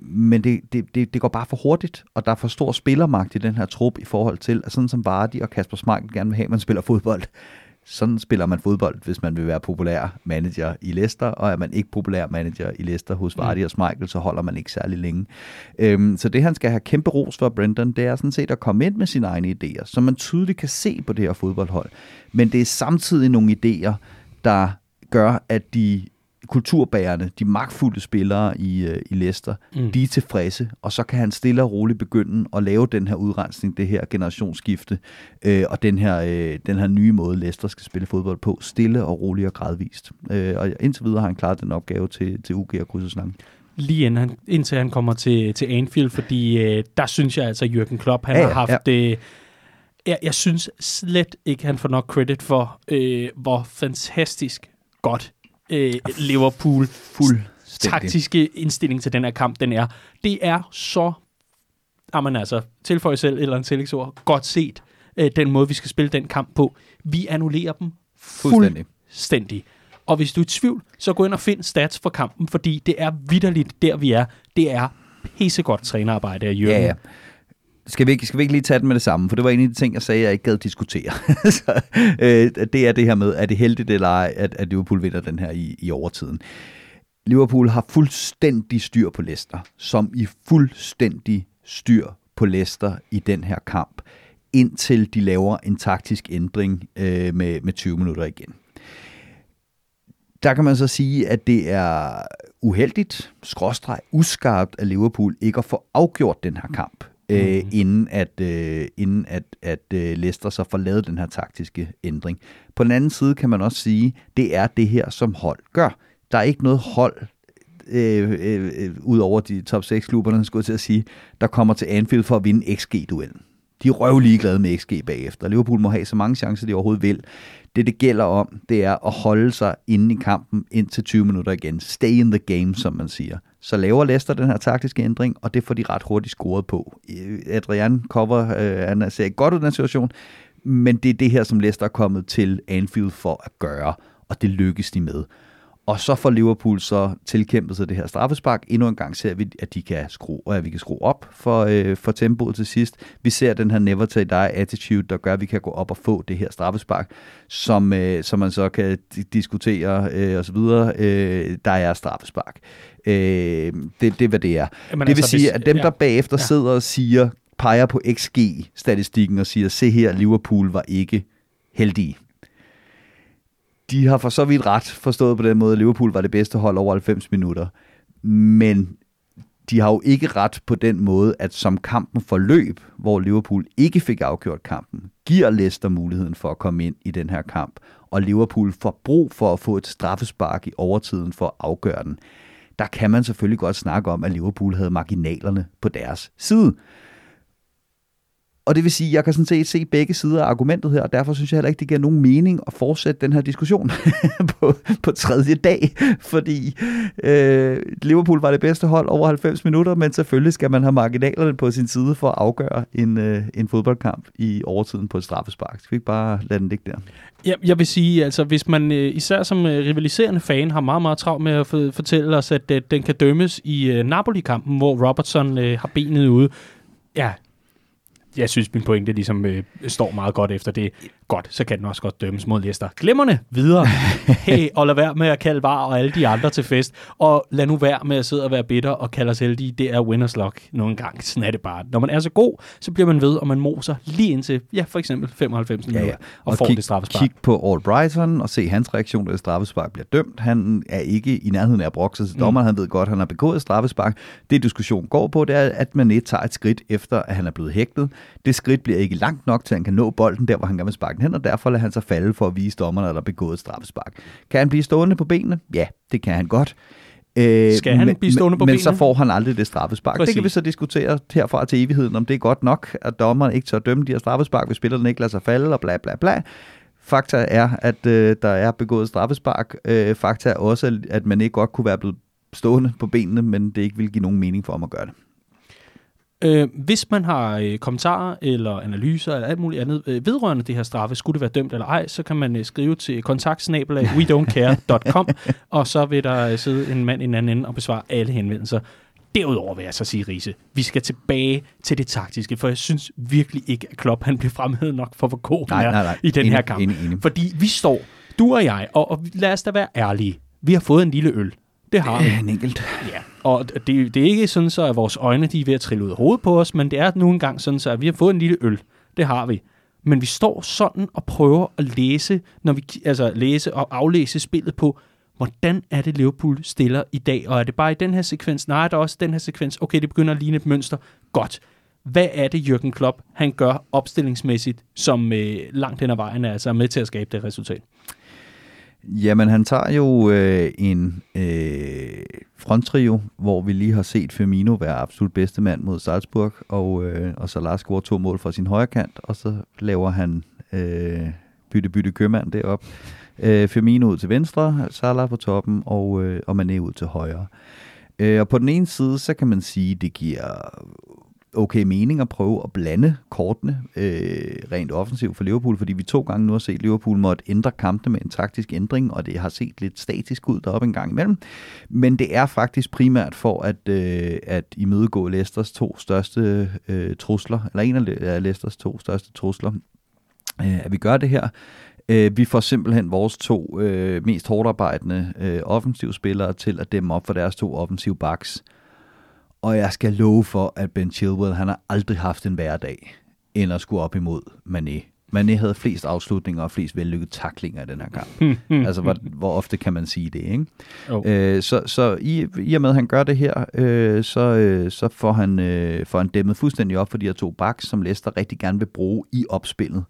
men det, det, det, det går bare for hurtigt, og der er for stor spillermagt i den her trup i forhold til, at sådan som Vardy og Kasper Schmeichel gerne vil have, at man spiller fodbold. Sådan spiller man fodbold, hvis man vil være populær manager i Leicester, og er man ikke populær manager i Leicester hos Vardy mm. og Schmeichel, så holder man ikke særlig længe. Øhm, så det, han skal have kæmpe ros for, Brendan, det er sådan set at komme ind med sine egne idéer, som man tydeligt kan se på det her fodboldhold. Men det er samtidig nogle idéer, der gør, at de kulturbærende, de magtfulde spillere i, øh, i Leicester, mm. de er tilfredse, og så kan han stille og roligt begynde at lave den her udrensning, det her generationsskifte, øh, og den her, øh, den her nye måde, Leicester skal spille fodbold på, stille og roligt og gradvist. Øh, og indtil videre har han klaret den opgave til, til UG og krydseslangen lige inden han, indtil han kommer til, til Anfield, fordi øh, der synes jeg altså, at Jürgen Klopp, han ja, har haft... Ja. Øh, jeg, jeg synes slet ikke, han får nok credit for, øh, hvor fantastisk godt øh, Liverpool fuld taktiske indstilling til den her kamp, den er. Det er så, jamen altså, tilføj selv eller en tillægsord, godt set, øh, den måde, vi skal spille den kamp på. Vi annullerer dem fuldstændig. fuldstændig. Og hvis du er i tvivl, så gå ind og find stats for kampen, fordi det er vidderligt der, vi er. Det er pissegodt trænerarbejde af Jørgen. Ja, ja. Skal vi, ikke, skal vi ikke lige tage det med det samme? For det var en af de ting, jeg sagde, jeg ikke gad diskutere. <laughs> så, øh, det er det her med, er det heldigt eller ej, at, at Liverpool vinder den her i, i overtiden. Liverpool har fuldstændig styr på Leicester, som i fuldstændig styr på Leicester i den her kamp, indtil de laver en taktisk ændring øh, med, med 20 minutter igen. Der kan man så sige, at det er uheldigt, skråstreg, uskarpt af Liverpool ikke at få afgjort den her kamp øh, mm. inden at, øh, inden at, at øh, Leicester så får lavet den her taktiske ændring. På den anden side kan man også sige, det er det her, som hold gør. Der er ikke noget hold, øh, øh, øh ud over de top 6 klubberne, skulle jeg til at sige, der kommer til Anfield for at vinde XG-duellen. De er røv ligeglade med XG bagefter. Liverpool må have så mange chancer, de overhovedet vil. Det, det gælder om, det er at holde sig inde i kampen indtil 20 minutter igen. Stay in the game, som man siger. Så laver Leicester den her taktiske ændring, og det får de ret hurtigt scoret på. Øh, Adrian cover, øh, han ser godt ud i den situation, men det er det her, som Leicester er kommet til Anfield for at gøre, og det lykkes de med. Og så får Liverpool så tilkæmpet sig det her straffespark. Endnu en gang ser vi, at, de kan skrue, at vi kan skrue op for, øh, for tempoet til sidst. Vi ser den her never say die attitude, der gør, at vi kan gå op og få det her straffespark, som, øh, som man så kan diskutere øh, osv. Øh, der er straffespark. Øh, det, det er, hvad det er. Jamen, det vil altså, sige, at dem, ja, der bagefter ja. sidder og siger, peger på XG-statistikken og siger, se her, Liverpool var ikke heldige de har for så vidt ret forstået på den måde, at Liverpool var det bedste hold over 90 minutter. Men de har jo ikke ret på den måde, at som kampen forløb, hvor Liverpool ikke fik afgjort kampen, giver Leicester muligheden for at komme ind i den her kamp, og Liverpool får brug for at få et straffespark i overtiden for at afgøre den. Der kan man selvfølgelig godt snakke om, at Liverpool havde marginalerne på deres side. Og det vil sige, at jeg kan sådan set se begge sider af argumentet her, og derfor synes jeg heller ikke, det giver nogen mening at fortsætte den her diskussion <laughs> på, på tredje dag, fordi øh, Liverpool var det bedste hold over 90 minutter, men selvfølgelig skal man have marginalerne på sin side for at afgøre en, øh, en fodboldkamp i overtiden på et straffespark. Skal vi ikke bare lade den ligge der? Ja, jeg vil sige, altså hvis man øh, især som øh, rivaliserende fan har meget, meget travlt med at fortælle os, at øh, den kan dømmes i øh, Napoli-kampen, hvor Robertson øh, har benet ude, ja, jeg synes, min pointe ligesom øh, står meget godt efter det. Godt, så kan den også godt dømmes mod Leicester. Glemmerne videre. <laughs> hey, og lad være med at kalde var og alle de andre til fest. Og lad nu være med at sidde og være bitter og kalde os heldige. Det er winners luck nogle gange. Sådan er det bare. Når man er så god, så bliver man ved, og man moser lige indtil, ja, for eksempel 95 minutter, ja, ja. og, og får kig, det straffespark. Kig på All Brighton og se hans reaktion, da straffespark bliver dømt. Han er ikke i nærheden af at brokse til dommer. Mm. Han ved godt, at han har begået straffespark. Det diskussion går på, det er, at man ikke tager et skridt efter, at han er blevet hægtet. Det skridt bliver ikke langt nok til, han kan nå bolden der, hvor han gerne vil sparke den hen, og derfor lader han sig falde for at vise dommerne, at der er begået et straffespark. Kan han blive stående på benene? Ja, det kan han godt. Øh, Skal han men, blive stående på men, benene? Men så får han aldrig det straffespark. Præcis. Det kan vi så diskutere herfra til evigheden, om det er godt nok, at dommeren ikke tør dømme de her straffespark, hvis spillerne ikke lader sig falde, og bla bla bla. Fakta er, at øh, der er begået straffespark. Øh, fakta er også, at man ikke godt kunne være blevet stående på benene, men det ikke vil give nogen mening for ham at gøre det. Øh, hvis man har øh, kommentarer eller analyser eller alt muligt andet øh, vedrørende det her straffe, skulle det være dømt eller ej, så kan man øh, skrive til kontaktsnabelag we don't care.com, <laughs> og så vil der øh, sidde en mand i en anden ende og besvare alle henvendelser. Derudover vil jeg så sige, Riese, vi skal tilbage til det taktiske, for jeg synes virkelig ikke, at Klopp han bliver fremhævet nok for, hvor god Nej, nej, nej. i den Enig, her kamp. enig, enig. Fordi vi står, du og jeg, og, og lad os da være ærlige, vi har fået en lille øl. Det har vi. En enkelt. Ja, og det, det er ikke sådan så, at vores øjne de er ved at trille ud af hovedet på os, men det er nu engang sådan så, at vi har fået en lille øl. Det har vi. Men vi står sådan og prøver at læse, når vi altså læse og aflæse spillet på, hvordan er det Liverpool stiller i dag, og er det bare i den her sekvens? Nej, der er også den her sekvens. Okay, det begynder at ligne et mønster. Godt. Hvad er det, Jürgen Klopp han gør opstillingsmæssigt, som øh, langt hen ad vejen er altså med til at skabe det resultat? Jamen, han tager jo øh, en øh, fronttrio, hvor vi lige har set Firmino være absolut bedste mand mod Salzburg, og, øh, og så Lars scorer to mål fra sin højre kant, og så laver han øh, bytte-bytte købmand derop. Øh, Firmino ud til venstre, Salah på toppen, og, øh, og Mané ud til højre. Øh, og på den ene side, så kan man sige, det giver okay mening at prøve at blande kortene øh, rent offensivt for Liverpool, fordi vi to gange nu har set Liverpool måtte ændre kampene med en taktisk ændring, og det har set lidt statisk ud deroppe en gang imellem. Men det er faktisk primært for at, øh, at imødegå Leicesters to største øh, trusler, eller en af Leicesters to største trusler, øh, at vi gør det her. Øh, vi får simpelthen vores to øh, mest hårdt arbejdende øh, offensivspillere til at dæmme op for deres to offensive backs. Og jeg skal love for, at Ben Chilwell, han har aldrig haft en hverdag, end at skulle op imod Mané. Mané havde flest afslutninger og flest vellykkede taklinger i den her kamp. <laughs> altså, hvor, hvor ofte kan man sige det, ikke? Oh. Øh, så så i, i og med, at han gør det her, øh, så, øh, så får, han, øh, får han dæmmet fuldstændig op for de her to backs, som Leicester rigtig gerne vil bruge i opspillet.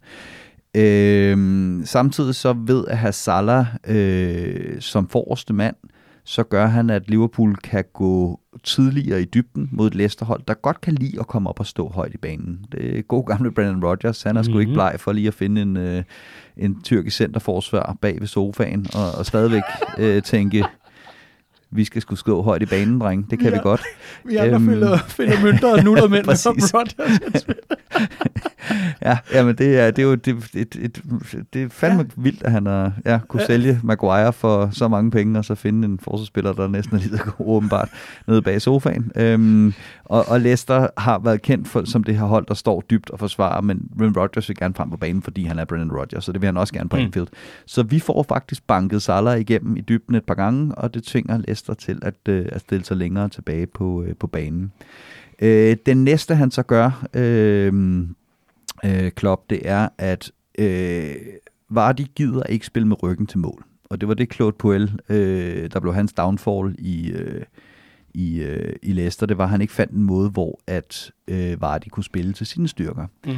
Øh, samtidig så ved at have Salah øh, som forreste mand, så gør han, at Liverpool kan gå tidligere i dybden mod et Leicester-hold, der godt kan lide at komme op og stå højt i banen. Det er god gamle Brendan Rodgers. Han er sgu mm-hmm. ikke bleg for lige at finde en, øh, en tyrkisk centerforsvar bag ved sofaen og, og stadigvæk øh, tænke, vi skal skulle stå højt i banen, dreng. Det kan ja, vi godt. Vi andre øhm, finder, finder mønter og nuller mænd <laughs> med <laughs> Rodgers. ja, ja, men det er, det er jo det, et, et, det er fandme ja. vildt, at han har ja, kunne ja. sælge Maguire for så mange penge, og så finde en forsvarsspiller, der næsten er lige så god åbenbart, nede bag sofaen. Øhm, og, og Leicester har været kendt for, som det her hold, der står dybt og forsvarer, men Brendan Rodgers vil gerne frem på banen, fordi han er Brendan Rodgers, så det vil han også gerne på mm. Anfield. Så vi får faktisk banket Salah igennem i dybden et par gange, og det tvinger Leicester til at, øh, at stille sig længere tilbage på, øh, på banen. Øh, den næste, han så gør, øh, øh, Klopp, det er, at øh, Vardy gider ikke spille med ryggen til mål. Og det var det Claude Puel, øh, der blev hans downfall i, øh, i, øh, i Leicester. Det var, at han ikke fandt en måde, hvor at øh, Vardy kunne spille til sine styrker. Mm.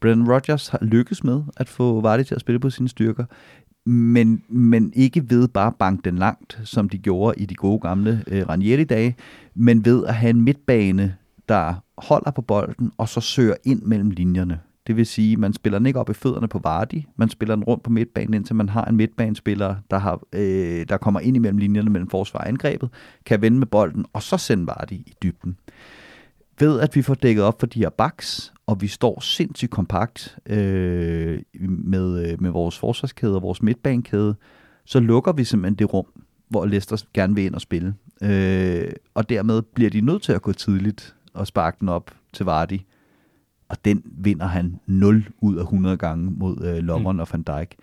Brendan Rodgers har lykkes med at få Vardy til at spille på sine styrker, men, men ikke ved bare at banke den langt, som de gjorde i de gode gamle øh, Ranieri-dage, men ved at have en midtbane, der holder på bolden, og så søger ind mellem linjerne. Det vil sige, man spiller den ikke op i fødderne på Vardy, man spiller den rundt på midtbanen, indtil man har en midtbanespiller, der, har, øh, der kommer ind imellem linjerne mellem forsvar og angrebet, kan vende med bolden, og så sende Vardy i dybden. Ved at vi får dækket op for de her backs, og vi står sindssygt kompakt øh, med, øh, med vores forsvarskæde og vores midtbanekæde, så lukker vi simpelthen det rum, hvor Leicester gerne vil ind og spille. Øh, og dermed bliver de nødt til at gå tidligt og sparke den op til Vardy og den vinder han 0 ud af 100 gange mod øh, Lovren mm. og Van Dijk.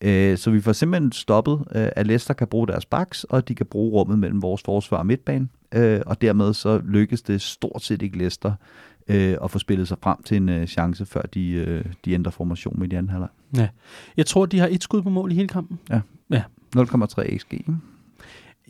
Øh, så vi får simpelthen stoppet, øh, at Leicester kan bruge deres baks, og de kan bruge rummet mellem vores forsvar og midtbane, øh, og dermed så lykkes det stort set ikke Leicester øh, at få spillet sig frem til en øh, chance, før de, øh, de ændrer formation med i anden halvleg. Ja. Jeg tror, de har et skud på mål i hele kampen. Ja. ja. 0,3 xg.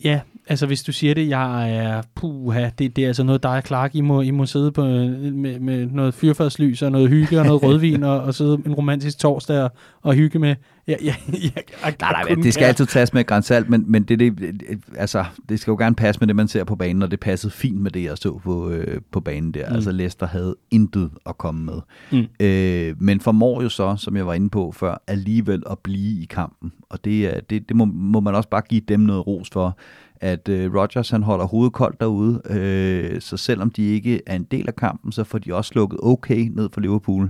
Ja, altså hvis du siger det, jeg er, puha, det, det er altså noget, der er Clark, I må, I må sidde på, med, med noget fyrfadslys og noget hygge og noget <laughs> rødvin og, og sidde en romantisk torsdag og, og hygge med. Ja, ja, ja, nej, nej, det skal altid tages med grænsalt, men, men det, det, altså, det skal jo gerne passe med det, man ser på banen, og det passede fint med det, jeg så på, øh, på banen der. Mm. Altså Leicester havde intet at komme med. Mm. Øh, men formår jo så, som jeg var inde på før, alligevel at blive i kampen. Og det, det, det må, må man også bare give dem noget ros for, at øh, Rodgers han holder hovedet koldt derude, øh, så selvom de ikke er en del af kampen, så får de også lukket okay ned for Liverpool,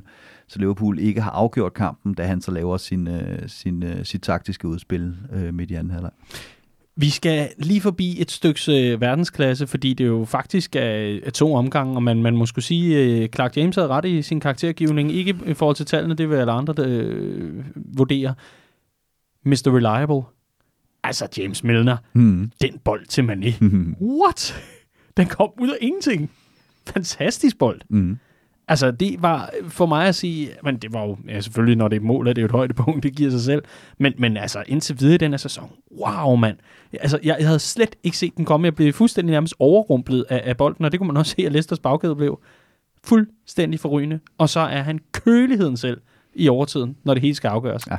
så Liverpool ikke har afgjort kampen, da han så laver sin, øh, sin, øh, sit taktiske udspil øh, midt i anden halvleg. Vi skal lige forbi et stykke øh, verdensklasse, fordi det jo faktisk er, er to omgange, og man, man må skulle sige, øh, Clark James havde ret i sin karaktergivning, ikke i forhold til tallene, det vil alle andre der, øh, vurdere. Mr. Reliable, altså James Milner, Mm. den bold til Mané. Mm. What? Den kom ud af ingenting. Fantastisk bold. Mm. Altså, det var for mig at sige, men det var jo, ja, selvfølgelig, når det er et mål, er det jo et højdepunkt, det giver sig selv. Men, men altså, indtil videre i den her sæson, wow, mand. Altså, jeg, jeg havde slet ikke set den komme. Jeg blev fuldstændig nærmest overrumplet af, af bolden, og det kunne man også se, at Leicesters bagkæde blev fuldstændig forrygende. Og så er han køligheden selv i overtiden, når det hele skal afgøres. Ja.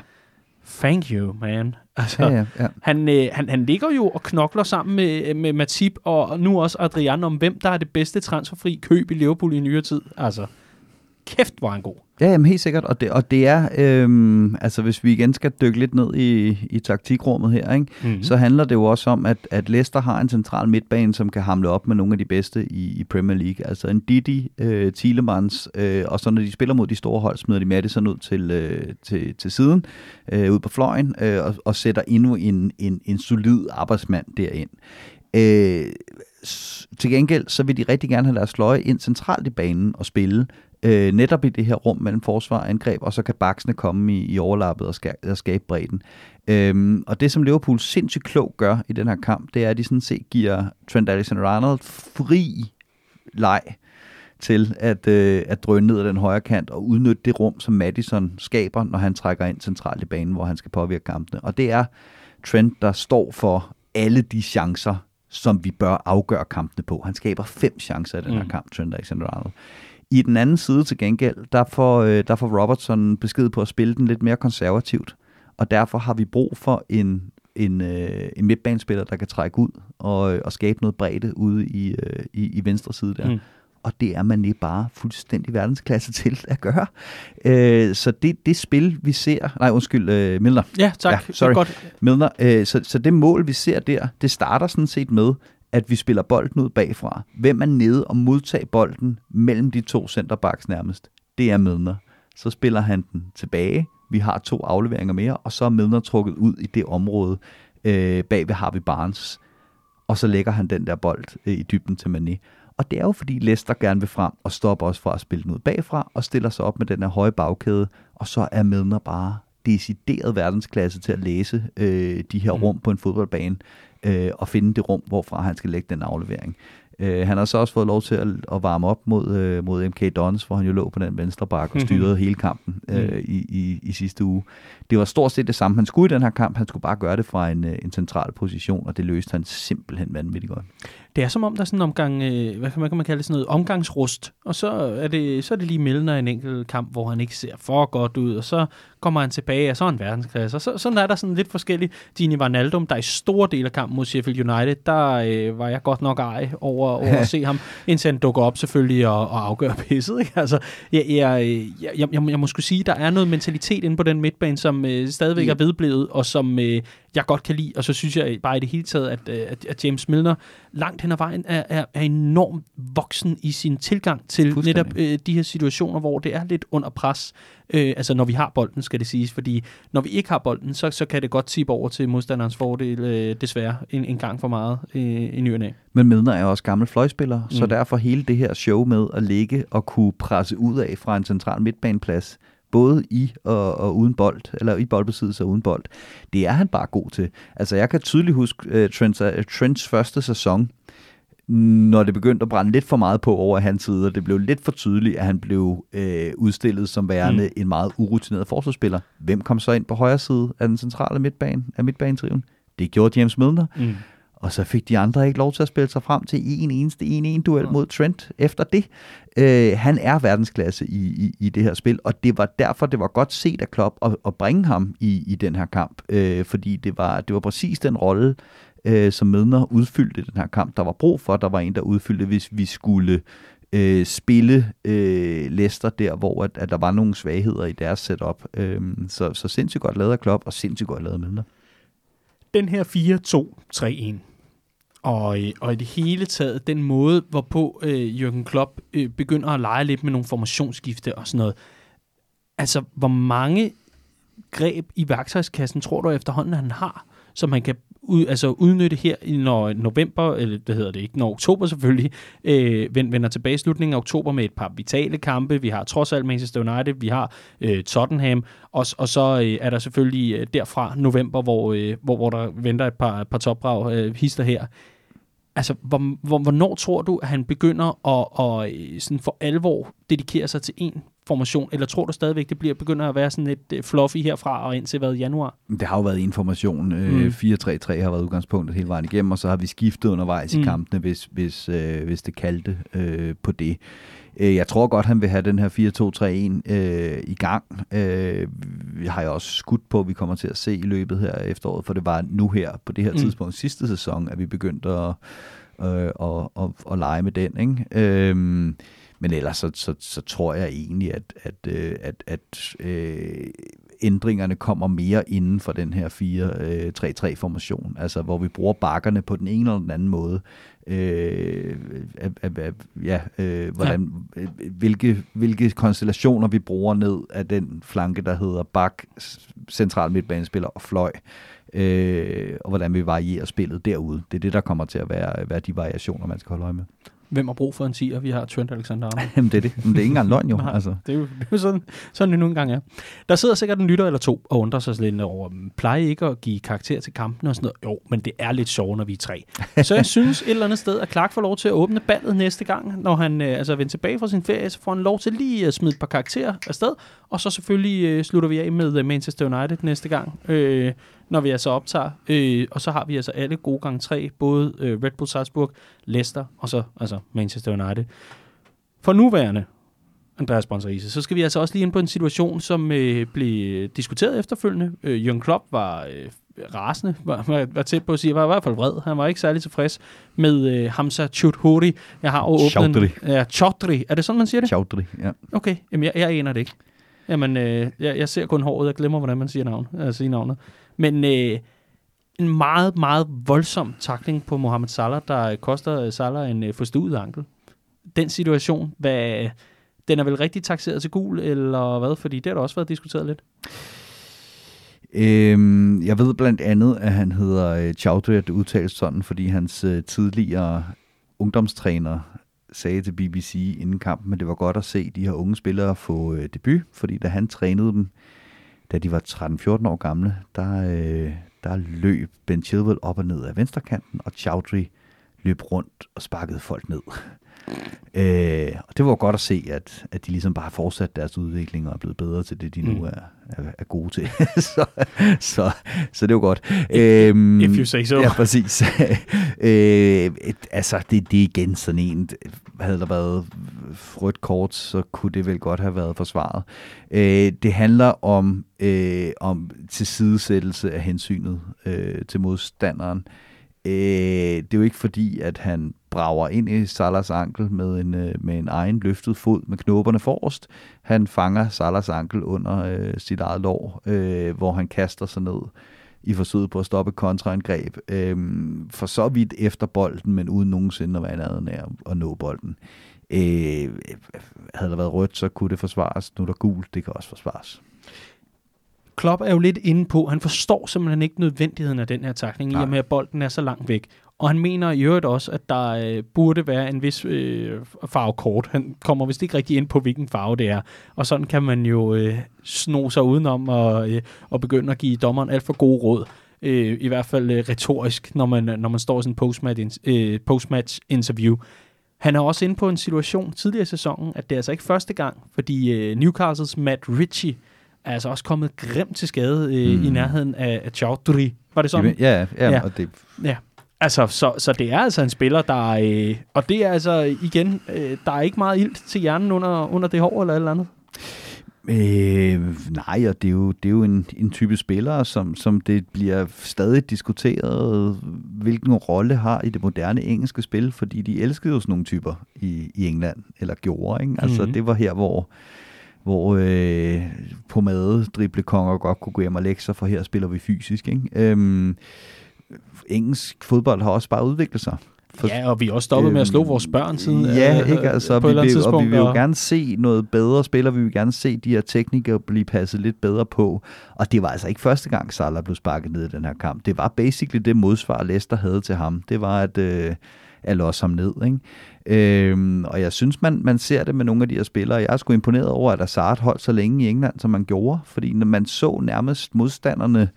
Thank you, man. Altså, Ja, ja, ja. han, øh, han, han ligger jo og knokler sammen med, med Matip og nu også Adrian om, hvem der er det bedste transferfri køb i Liverpool i nyere tid. Altså, kæft, hvor han god. Ja, jamen helt sikkert, og det, og det er, øhm, altså hvis vi igen skal dykke lidt ned i, i taktikrummet her, ikke, Mm-hmm. så handler det jo også om, at, at Leicester har en central midtbane, som kan hamle op med nogle af de bedste i, i Premier League. Altså en Didi, øh, Thielemans, øh, og så når de spiller mod de store hold, smider de Madison ud til, øh, til, til siden, øh, ud på fløjen, øh, og, og sætter endnu en, en, en solid arbejdsmand derind. Øh, til gengæld, så vil de rigtig gerne have deres fløje ind centralt i banen og spille, øh, netop i det her rum mellem forsvar og angreb, og så kan baksene komme i, i overlappet og, ska, og skabe bredden. Øhm, og det, som Liverpool sindssygt klog gør i den her kamp, det er, at de sådan set giver Trent Alexander-Arnold fri leg til at, øh, at drøne ned ad den højre kant og udnytte det rum, som Madison skaber, når han trækker ind centralt i banen, hvor han skal påvirke kampene. Og det er Trent, der står for alle de chancer, som vi bør afgøre kampene på. Han skaber fem chancer i den her Mm. kamp, Trent Alexander-Arnold. I den anden side til gengæld, der får, øh, der får Robertson besked på at spille den lidt mere konservativt. Og derfor har vi brug for en, en, øh, en midtbanespiller, der kan trække ud og, og skabe noget bredde ude i, øh, i, i venstre side der. Mm. Og det er man bare fuldstændig verdensklasse <laughs> til at gøre. Øh, så det, det spil, vi ser... Nej, undskyld, øh, Milner. Ja, tak. Ja, Det er sorry. godt. Milner. Øh, så, så det mål, vi ser der, det starter sådan set med, at vi spiller bolden ud bagfra. Hvem er nede og modtager bolden mellem de to centerbacks nærmest? Det er Milner. Så spiller han den tilbage. Vi har to afleveringer mere, og så er Milner trukket ud i det område øh, bag ved Harvey Barnes. Og så lægger han den der bold øh, i dybden til Mané. Og det er jo fordi Leicester gerne vil frem og stopper os fra at spille den ud bagfra og stiller sig op med den her høje bagkæde. Og så er Milner bare decideret verdensklasse til at læse øh, de her Mm. rum på en fodboldbane øh, og finde det rum, hvorfra han skal lægge den aflevering. Øh, han har så også fået lov til at, at varme op mod, øh, mod MK Dons, hvor han jo lå på den venstre bak og styrede hele kampen øh, i, i, i sidste uge. Det var stort set det samme, han skulle i den her kamp. Han skulle bare gøre det fra en, øh, en central position, og det løste han simpelthen vanvittigt godt. Det er som om, der er sådan en omgang, øh, hvad kan man, kalde det, sådan noget omgangsrust. Og så er det, så er det lige Milner en enkelt kamp, hvor han ikke ser for godt ud, og så kommer han tilbage, og så er han verdensklasse. Og så, sådan er der sådan lidt forskelligt. Dini Wijnaldum, der i store dele af kampen mod Sheffield United, der øh, var jeg godt nok ej over, over at se <laughs> ham, indtil han dukker op selvfølgelig og, og afgør pisset. Ikke? Altså, jeg, jeg, jeg, jeg, jeg, jeg må skulle sige, der er noget mentalitet inde på den midtbane, som øh, stadigvæk er vedblevet, og som øh, jeg godt kan lide. Og så synes jeg bare i det hele taget, at, øh, at, at James Milner langt hen ad vejen er, er, er enormt voksen i sin tilgang til netop øh, de her situationer, hvor det er lidt under pres. Øh, altså når vi har bolden, skal det siges. Fordi når vi ikke har bolden, så, så kan det godt tippe over til modstanderens fordel, øh, desværre, en, en gang for meget øh, i ny. Men Milner er også gammel fløjspiller, mm. så derfor hele det her show med at ligge og kunne presse ud af fra en central midtbaneplads, både i og, og uden bold, eller i boldbesiddelse og uden bold, det er han bare god til. Altså jeg kan tydeligt huske uh, Trents, uh, Trents første sæson, når det begyndte at brænde lidt for meget på over hans side, og det blev lidt for tydeligt, at han blev øh, udstillet som værende mm. en meget urutineret forsvarsspiller. Hvem kom så ind på højre side af den centrale midtbane, af midtbanetriven? Det gjorde James Milner. Mm. Og så fik de andre ikke lov til at spille sig frem til en eneste 1-1-duel mod Trent efter det. Øh, han er verdensklasse i, i, i det her spil, og det var derfor, det var godt set af Klopp at, at bringe ham i, i den her kamp. Øh, fordi det var, det var præcis den rolle, øh, som Medner udfyldte den her kamp, der var brug for. Der var en, der udfyldte, hvis vi skulle øh, spille øh, Leicester der, hvor at, at der var nogle svagheder i deres setup. Øh, så, så sindssygt godt lavet af Klopp, og sindssygt godt lavet af Medner. den her 4-2-3-1, og, øh, og i det hele taget, den måde, hvorpå øh, Jürgen Klopp øh, begynder at lege lidt med nogle formationsskifte og sådan noget. Altså, hvor mange greb i værktøjskassen tror du efterhånden, han har, som han kan ud, altså udnytte her, i når november, eller det hedder det ikke, når oktober selvfølgelig, øh, vender tilbage i slutningen af oktober med et par vitale kampe. Vi har trods alt Manchester United, vi har øh, Tottenham, og, og så øh, er der selvfølgelig øh, derfra november, hvor, øh, hvor, hvor der venter et par, par topbrag øh, hister her. Altså, hvor, hvor, hvornår tror du, at han begynder at, at øh, sådan for alvor dedikere sig til en formation, eller tror du stadigvæk, det bliver begynder at være sådan et øh, fluffy herfra og indtil hvad, januar? Det har jo været en formation. Øh, mm. 4-3-3 har været udgangspunktet hele vejen igennem, og så har vi skiftet undervejs mm. i kampene, hvis, hvis, øh, hvis det kaldte øh, på det. Jeg tror godt, han vil have den her 4-2-3-1 øh, i gang. Øh, vi har jo også skudt på, at vi kommer til at se i løbet her efteråret, for det var nu her, på det her mm. tidspunkt sidste sæson, at vi begyndte at, øh, at, at, at lege med den. Ikke? Øh, men ellers så, så, så tror jeg egentlig, at, at, øh, at, at øh, ændringerne kommer mere inden for den her 4-3-3-formation, øh, altså hvor vi bruger bakkerne på den ene eller den anden måde. Øh, ja, øh, hvordan, ja. Hvilke, hvilke konstellationer vi bruger ned af den flanke, der hedder bak, central midtbanespiller og fløj, øh, og hvordan vi varierer spillet derude. Det er det, der kommer til at være, være de variationer, man skal holde øje med hvem har brug for en tiger? Vi har Trent Alexander-Arnold. <laughs> Jamen det er det. Men det er ikke engang løgn jo. Nej, altså. det, er jo det er jo sådan, sådan det nu engang er. Der sidder sikkert en lytter eller to og undrer sig lidt over, plejer I ikke at give karakter til kampen og sådan noget? Jo, men det er lidt sjovt, når vi er tre. <laughs> Så jeg synes et eller andet sted, at Clark får lov til at åbne ballet næste gang, når han øh, altså vender tilbage fra sin ferie, så får han lov til lige at smide et par karakterer afsted, og så selvfølgelig øh, slutter vi af med øh, Manchester United næste gang. Øh, når vi altså optager. Øh, og så har vi altså alle gode gange tre, både øh, Red Bull Salzburg, Leicester og så altså Manchester United. For nuværende, Andreas Bonserise, så skal vi altså også lige ind på en situation, som øh, blev diskuteret efterfølgende. Øh, Jürgen Klopp var øh, rasende, var, var, var tæt på at sige, var i hvert fald vred. Han var ikke særlig tilfreds med øh, Hamza Choudhury. Jeg har jo åbnet... Chaudhry. Ja, Chaudhry. Er det sådan, man siger det? Chaudhry, ja. Okay, jamen jeg, jeg aner det ikke. Jamen, øh, jeg, jeg ser kun håret, jeg glemmer, hvordan man siger, navn, øh, siger navnet. Men øh, en meget, meget voldsom takling på Mohamed Salah, der øh, koster øh, Salah en øh, forstuet ankel. Den situation, hvad, den er vel rigtig taxeret til gul, eller hvad? Fordi det har der også været diskuteret lidt. Øhm, jeg ved blandt andet, at han hedder øh, Chowdhury, det udtales sådan, fordi hans øh, tidligere ungdomstræner sagde til BBC inden kampen, at det var godt at se de her unge spillere få øh, debut, fordi da han trænede dem, da de var 13-14 år gamle, der, øh, der løb Ben Chilwell op og ned af venstrekanten, og Chowdhury løb rundt og sparkede folk ned. Øh, og det var godt at se, at, at de ligesom bare har fortsat deres udvikling og er blevet bedre til det, de nu mm. er, er, er gode til. <laughs> så, så, så det var godt. If, øhm, if you say so. Ja, præcis. <laughs> øh, et, altså, det, det er igen sådan en, havde der været rødt kort, så kunne det vel godt have været forsvaret. Øh, det handler om, øh, om tilsidesættelse af hensynet øh, til modstanderen. Øh, Øh, det er jo ikke fordi, at han brager ind i Salas ankel med en, øh, med en egen løftet fod med knopperne forrest. Han fanger Salas ankel under øh, sit eget lår, øh, hvor han kaster sig ned i forsøget på at stoppe kontraangreb. Øh, for så vidt efter bolden, men uden nogensinde at være andet nær at nå bolden. Øh, havde der været rødt, så kunne det forsvares. Nu er der gult, det kan også forsvares. Klopp er jo lidt inde på, han forstår simpelthen ikke nødvendigheden af den her takning, i og med at bolden er så langt væk. Og han mener i øvrigt også, at der øh, burde være en vis øh, farvekort. Han kommer vist ikke rigtig ind på, hvilken farve det er. Og sådan kan man jo øh, sno sig udenom og, øh, og begynde at give dommeren alt for gode råd. Øh, I hvert fald øh, retorisk, når man, når man står i sådan en postmatch, øh, postmatch interview. Han er også inde på en situation tidligere i sæsonen, at det er altså ikke første gang, fordi øh, Newcastles Matt Ritchie er altså også kommet grimt til skade øh, mm. i nærheden af, af Chaudhry. Var det sådan? Ja, ja, ja. Og det... ja. Altså, så, så det er altså en spiller, der øh, og det er altså igen, øh, der er ikke meget ilt til hjernen under, under det hår eller et eller andet. Øh, nej, og det er jo, det er jo en, en type spiller, som, som det bliver stadig diskuteret, hvilken rolle har i det moderne engelske spil, fordi de elskede jo sådan nogle typer i, i England, eller gjorde, ikke? Altså, mm-hmm. det var her, hvor hvor øh, pomade driblekonger godt kunne gå hjem og lægge sig, for her spiller vi fysisk. Ikke? Øhm, engelsk fodbold har også bare udviklet sig. For, ja, og vi er også stoppet øhm, med at slå vores børn siden. Ja, øh, ikke altså. På vi vil, og vi vil jo og... gerne se noget bedre spiller. Vi vil gerne se de her teknikere blive passet lidt bedre på. Og det var altså ikke første gang, Salah blev sparket ned i den her kamp. Det var basically det modsvar, Leicester havde til ham. Det var at, øh, at losse ham ned. Ikke? Øhm, og jeg synes, man, man ser det med nogle af de her spillere. Jeg er sgu imponeret over, at Hazard holdt så længe i England, som man gjorde. Fordi når man så nærmest modstanderne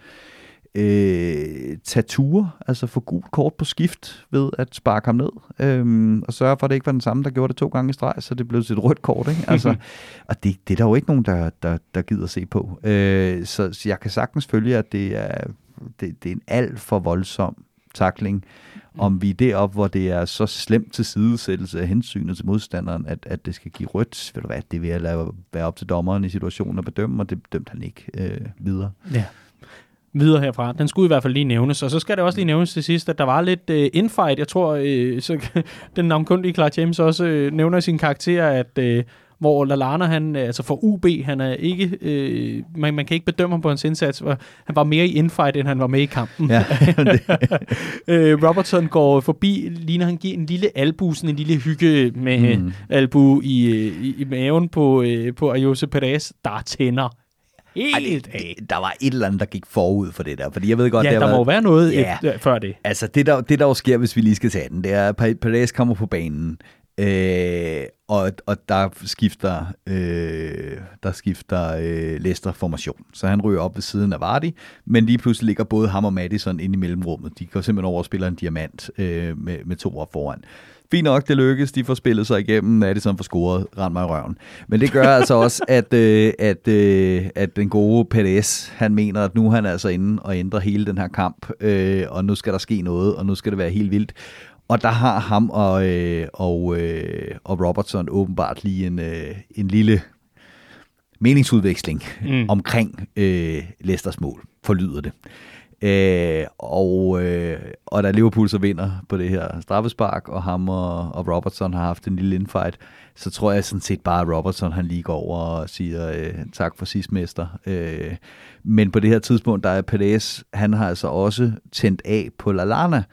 øh, tature, altså få gult kort på skift ved at sparke ham ned, øh, og sørge for, at det ikke var den samme, der gjorde det to gange i streg, så det blev til et rødt kort. Ikke? Altså, <laughs> og det, det er der jo ikke nogen, der, der, der gider se på. Øh, så, så jeg kan sagtens følge, at det er, det, det er en alt for voldsom takling, Mm. om vi er deroppe, hvor det er så slemt til sidesættelse af hensynet til modstanderen, at, at det skal give rødt, ved du hvad, det vil jeg lade være op til dommeren i situationen at bedømme, og det dømte han ikke øh, videre. Ja videre herfra. Den skulle i hvert fald lige nævnes. Og så skal det også lige nævnes til sidst, at der var lidt øh, infight. Jeg tror, øh, så, <laughs> den navnkundige Clark James også øh, nævner i sin karakter, at øh, hvor Lalana, han, altså for UB, han er ikke, øh, man, man kan ikke bedømme ham på hans indsats, for han var mere i infight, end han var med i kampen. Ja, <laughs> <laughs> øh, Robertson går forbi, ligner han giver en lille albu, sådan en lille hygge med mm. albu i, i, i maven på, øh, på Ayose Perez, der tænder helt Ej, det, der var et eller andet, der gik forud for det der. Fordi jeg ved godt, ja, der, der må være noget ja, efter, før det. Altså, det der, det der jo sker, hvis vi lige skal tage den, det er, at Perez kommer på banen, øh, og, og der skifter, øh, der skifter øh, Leicester formation. Så han ryger op ved siden af Vardy, men lige pludselig ligger både ham og Madison inde i mellemrummet. De går simpelthen over og spiller en diamant øh, med, med to op foran. Fint nok, det lykkes, de får spillet sig igennem, sådan for scoret, rend mig i røven. Men det gør altså også, <laughs> at, øh, at, øh, at den gode Perez, han mener, at nu er han altså inde og ændrer hele den her kamp, øh, og nu skal der ske noget, og nu skal det være helt vildt. Og der har ham og, øh, og, øh, og Robertson åbenbart lige en, øh, en lille meningsudveksling mm. omkring øh, Leicesters mål, forlyder det. Øh, og, øh, og da Liverpool så vinder på det her straffespark, og ham og, og Robertson har haft en lille infight, så tror jeg sådan set bare, at Robertson han lige går over og siger øh, tak for sidst mester. Øh, men på det her tidspunkt, der er Perez, han har altså også tændt af på Lalana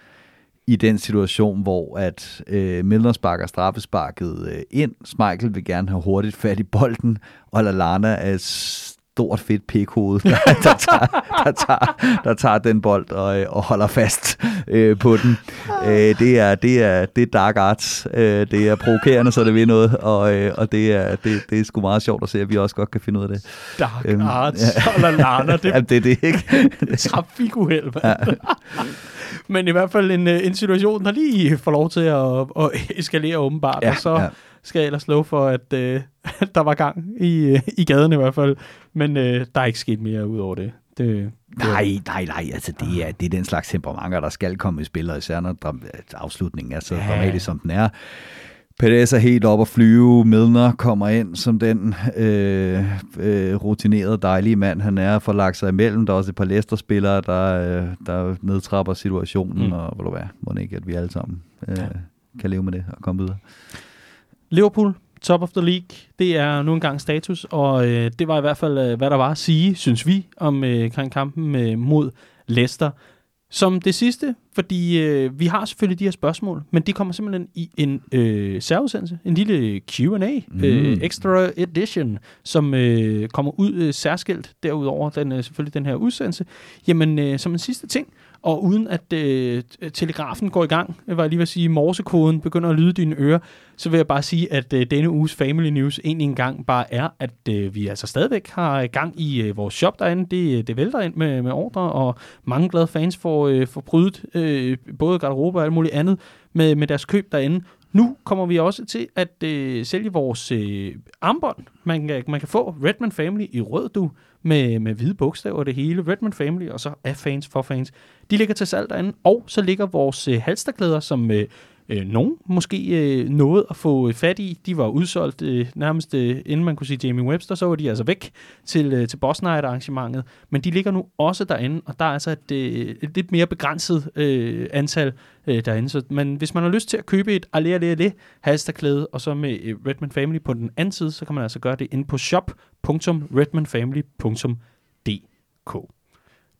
i den situation, hvor at øh, Milner sparker straffesparket øh, ind. Schmeichel vil gerne have hurtigt fat i bolden, og Lalana er stort fedt pikhoved, der, der, tager, der, tager, der tager den bold og, øh, og holder fast øh, på den. Øh, det, er, det, er, det er dark arts. Øh, det er provokerende, så det vil noget, og, øh, og det, er, det, det er sgu meget sjovt at se, at vi også godt kan finde ud af det. Dark øhm, arts, ja. Lana, det, <laughs> ja, det er det, ikke? <laughs> Trafikuheld, ja. Men i hvert fald en, øh, en situation, der lige får lov til at, at eskalere åbenbart, ja, og så... Ja skal jeg ellers love for, at øh, der var gang i, øh, i gaden i hvert fald. Men øh, der er ikke sket mere ud over det. det, det nej, nej, nej. Altså, det, er, det er den slags temperamenter, der skal komme i spil, og især når afslutningen er så ja. dramatisk, som den er. Perez er helt op at flyve. Milner kommer ind som den øh, øh, rutinerede, dejlige mand, han er, for lagt sig imellem. Der er også et par Leicester-spillere, der, øh, der nedtrapper situationen, mm. og hvor du hvad, må ikke, at vi alle sammen øh, ja. kan leve med det og komme videre. Liverpool, top of the league, det er nu engang status, og øh, det var i hvert fald, øh, hvad der var at sige, synes vi, om øh, kampen øh, mod Leicester. Som det sidste, fordi øh, vi har selvfølgelig de her spørgsmål, men de kommer simpelthen i en øh, særudsendelse, en lille Q&A, mm. øh, extra edition, som øh, kommer ud øh, særskilt derudover, den, øh, selvfølgelig den her udsendelse. Jamen, øh, som en sidste ting, og uden at øh, telegrafen går i gang, var jeg lige at sige, morsekoden begynder at lyde i dine ører, så vil jeg bare sige, at øh, denne uges Family News egentlig engang bare er, at øh, vi altså stadigvæk har gang i øh, vores shop derinde. Det, øh, det vælter ind med, med ordre, og mange glade fans får, øh, får brydet øh, både garderobe og alt muligt andet med, med deres køb derinde. Nu kommer vi også til at øh, sælge vores øh, armbånd. Man kan, man kan få Redman Family i rød, du med, med hvide bogstaver og det hele. Redman Family, og så af fans for fans. De ligger til salg derinde, og så ligger vores øh, halsterklæder, som øh, øh, nogen måske øh, nåede at få øh, fat i. De var udsolgt øh, nærmest øh, inden man kunne sige Jamie Webster, så var de altså væk til, øh, til Boss Night arrangementet. Men de ligger nu også derinde, og der er altså et, øh, et lidt mere begrænset øh, antal øh, derinde. Så, men hvis man har lyst til at købe et Allé Allé Allé halsterklæde, og så med øh, Redman Family på den anden side, så kan man altså gøre det inde på shop.redmanfamily.dk.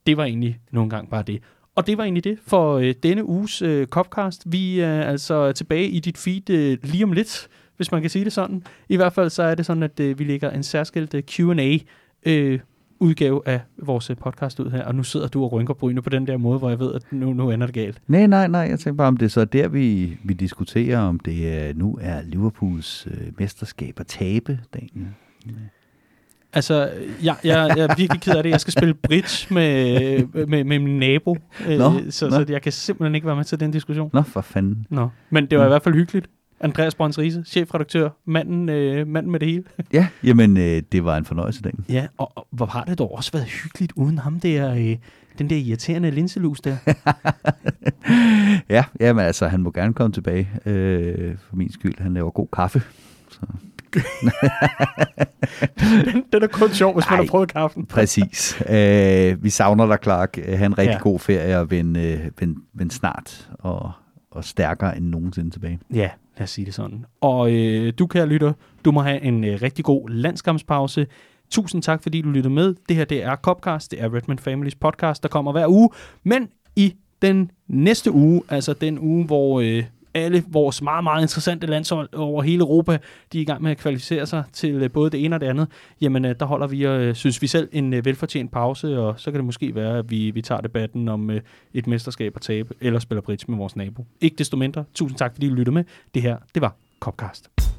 Det var egentlig nogle gange bare det. Og det var egentlig det for øh, denne uges øh, Copcast. Vi er altså tilbage i dit feed øh, lige om lidt, hvis man kan sige det sådan. I hvert fald så er det sådan, at øh, vi lægger en særskilt øh, Q&A øh, udgave af vores øh, podcast ud her, og nu sidder du og rynker bryne på den der måde, hvor jeg ved, at nu, nu ender det galt. Nej, nej, nej. Jeg tænker bare, om det er så der, vi, vi diskuterer, om det øh, nu er Liverpools øh, mesterskab at tabe, Daniel. Altså, jeg, jeg, jeg er virkelig ked af det. Jeg skal spille bridge med, med, med min nabo, øh, Nå, så, nå. så jeg kan simpelthen ikke være med til den diskussion. Nå, for fanden. Nå. Men det var i Mm. hvert fald hyggeligt. Andreas Brøns Riese, chefredaktør, manden, øh, manden med det hele. Ja, jamen, øh, det var en fornøjelse, Dan. Ja, og, og hvor har det dog også været hyggeligt uden ham der, øh, den der irriterende linselus der. <laughs> Ja, jamen altså, han må gerne komme tilbage øh, for min skyld. Han laver god kaffe. Så. Den, den er kun sjov, hvis man Ej. har prøvet kaffen. Præcis. Øh, vi savner dig, Clark. Ha' en rigtig Ja. ja. god ferie og vend, øh, vend, vend snart og, og stærkere end nogensinde tilbage. Ja, lad os sige det sådan. Og øh, du, kære lytter, du må have en øh, rigtig god landskampspause. Tusind tak, fordi du lyttede med. Det her, det er Copcast. Det er Redmond Families podcast, der kommer hver uge. Men i den næste uge, altså den uge, hvor øh, alle vores meget, meget interessante landshold over hele Europa, de er i gang med at kvalificere sig til øh, både det ene og det andet, jamen øh, der holder vi, øh, synes vi selv, en øh, velfortjent pause, og så kan det måske være, at vi, vi tager debatten om øh, et mesterskab at tabe, eller spiller bridge med vores nabo. Ikke desto mindre, tusind tak, fordi I lyttede med. Det her, det var Copcast.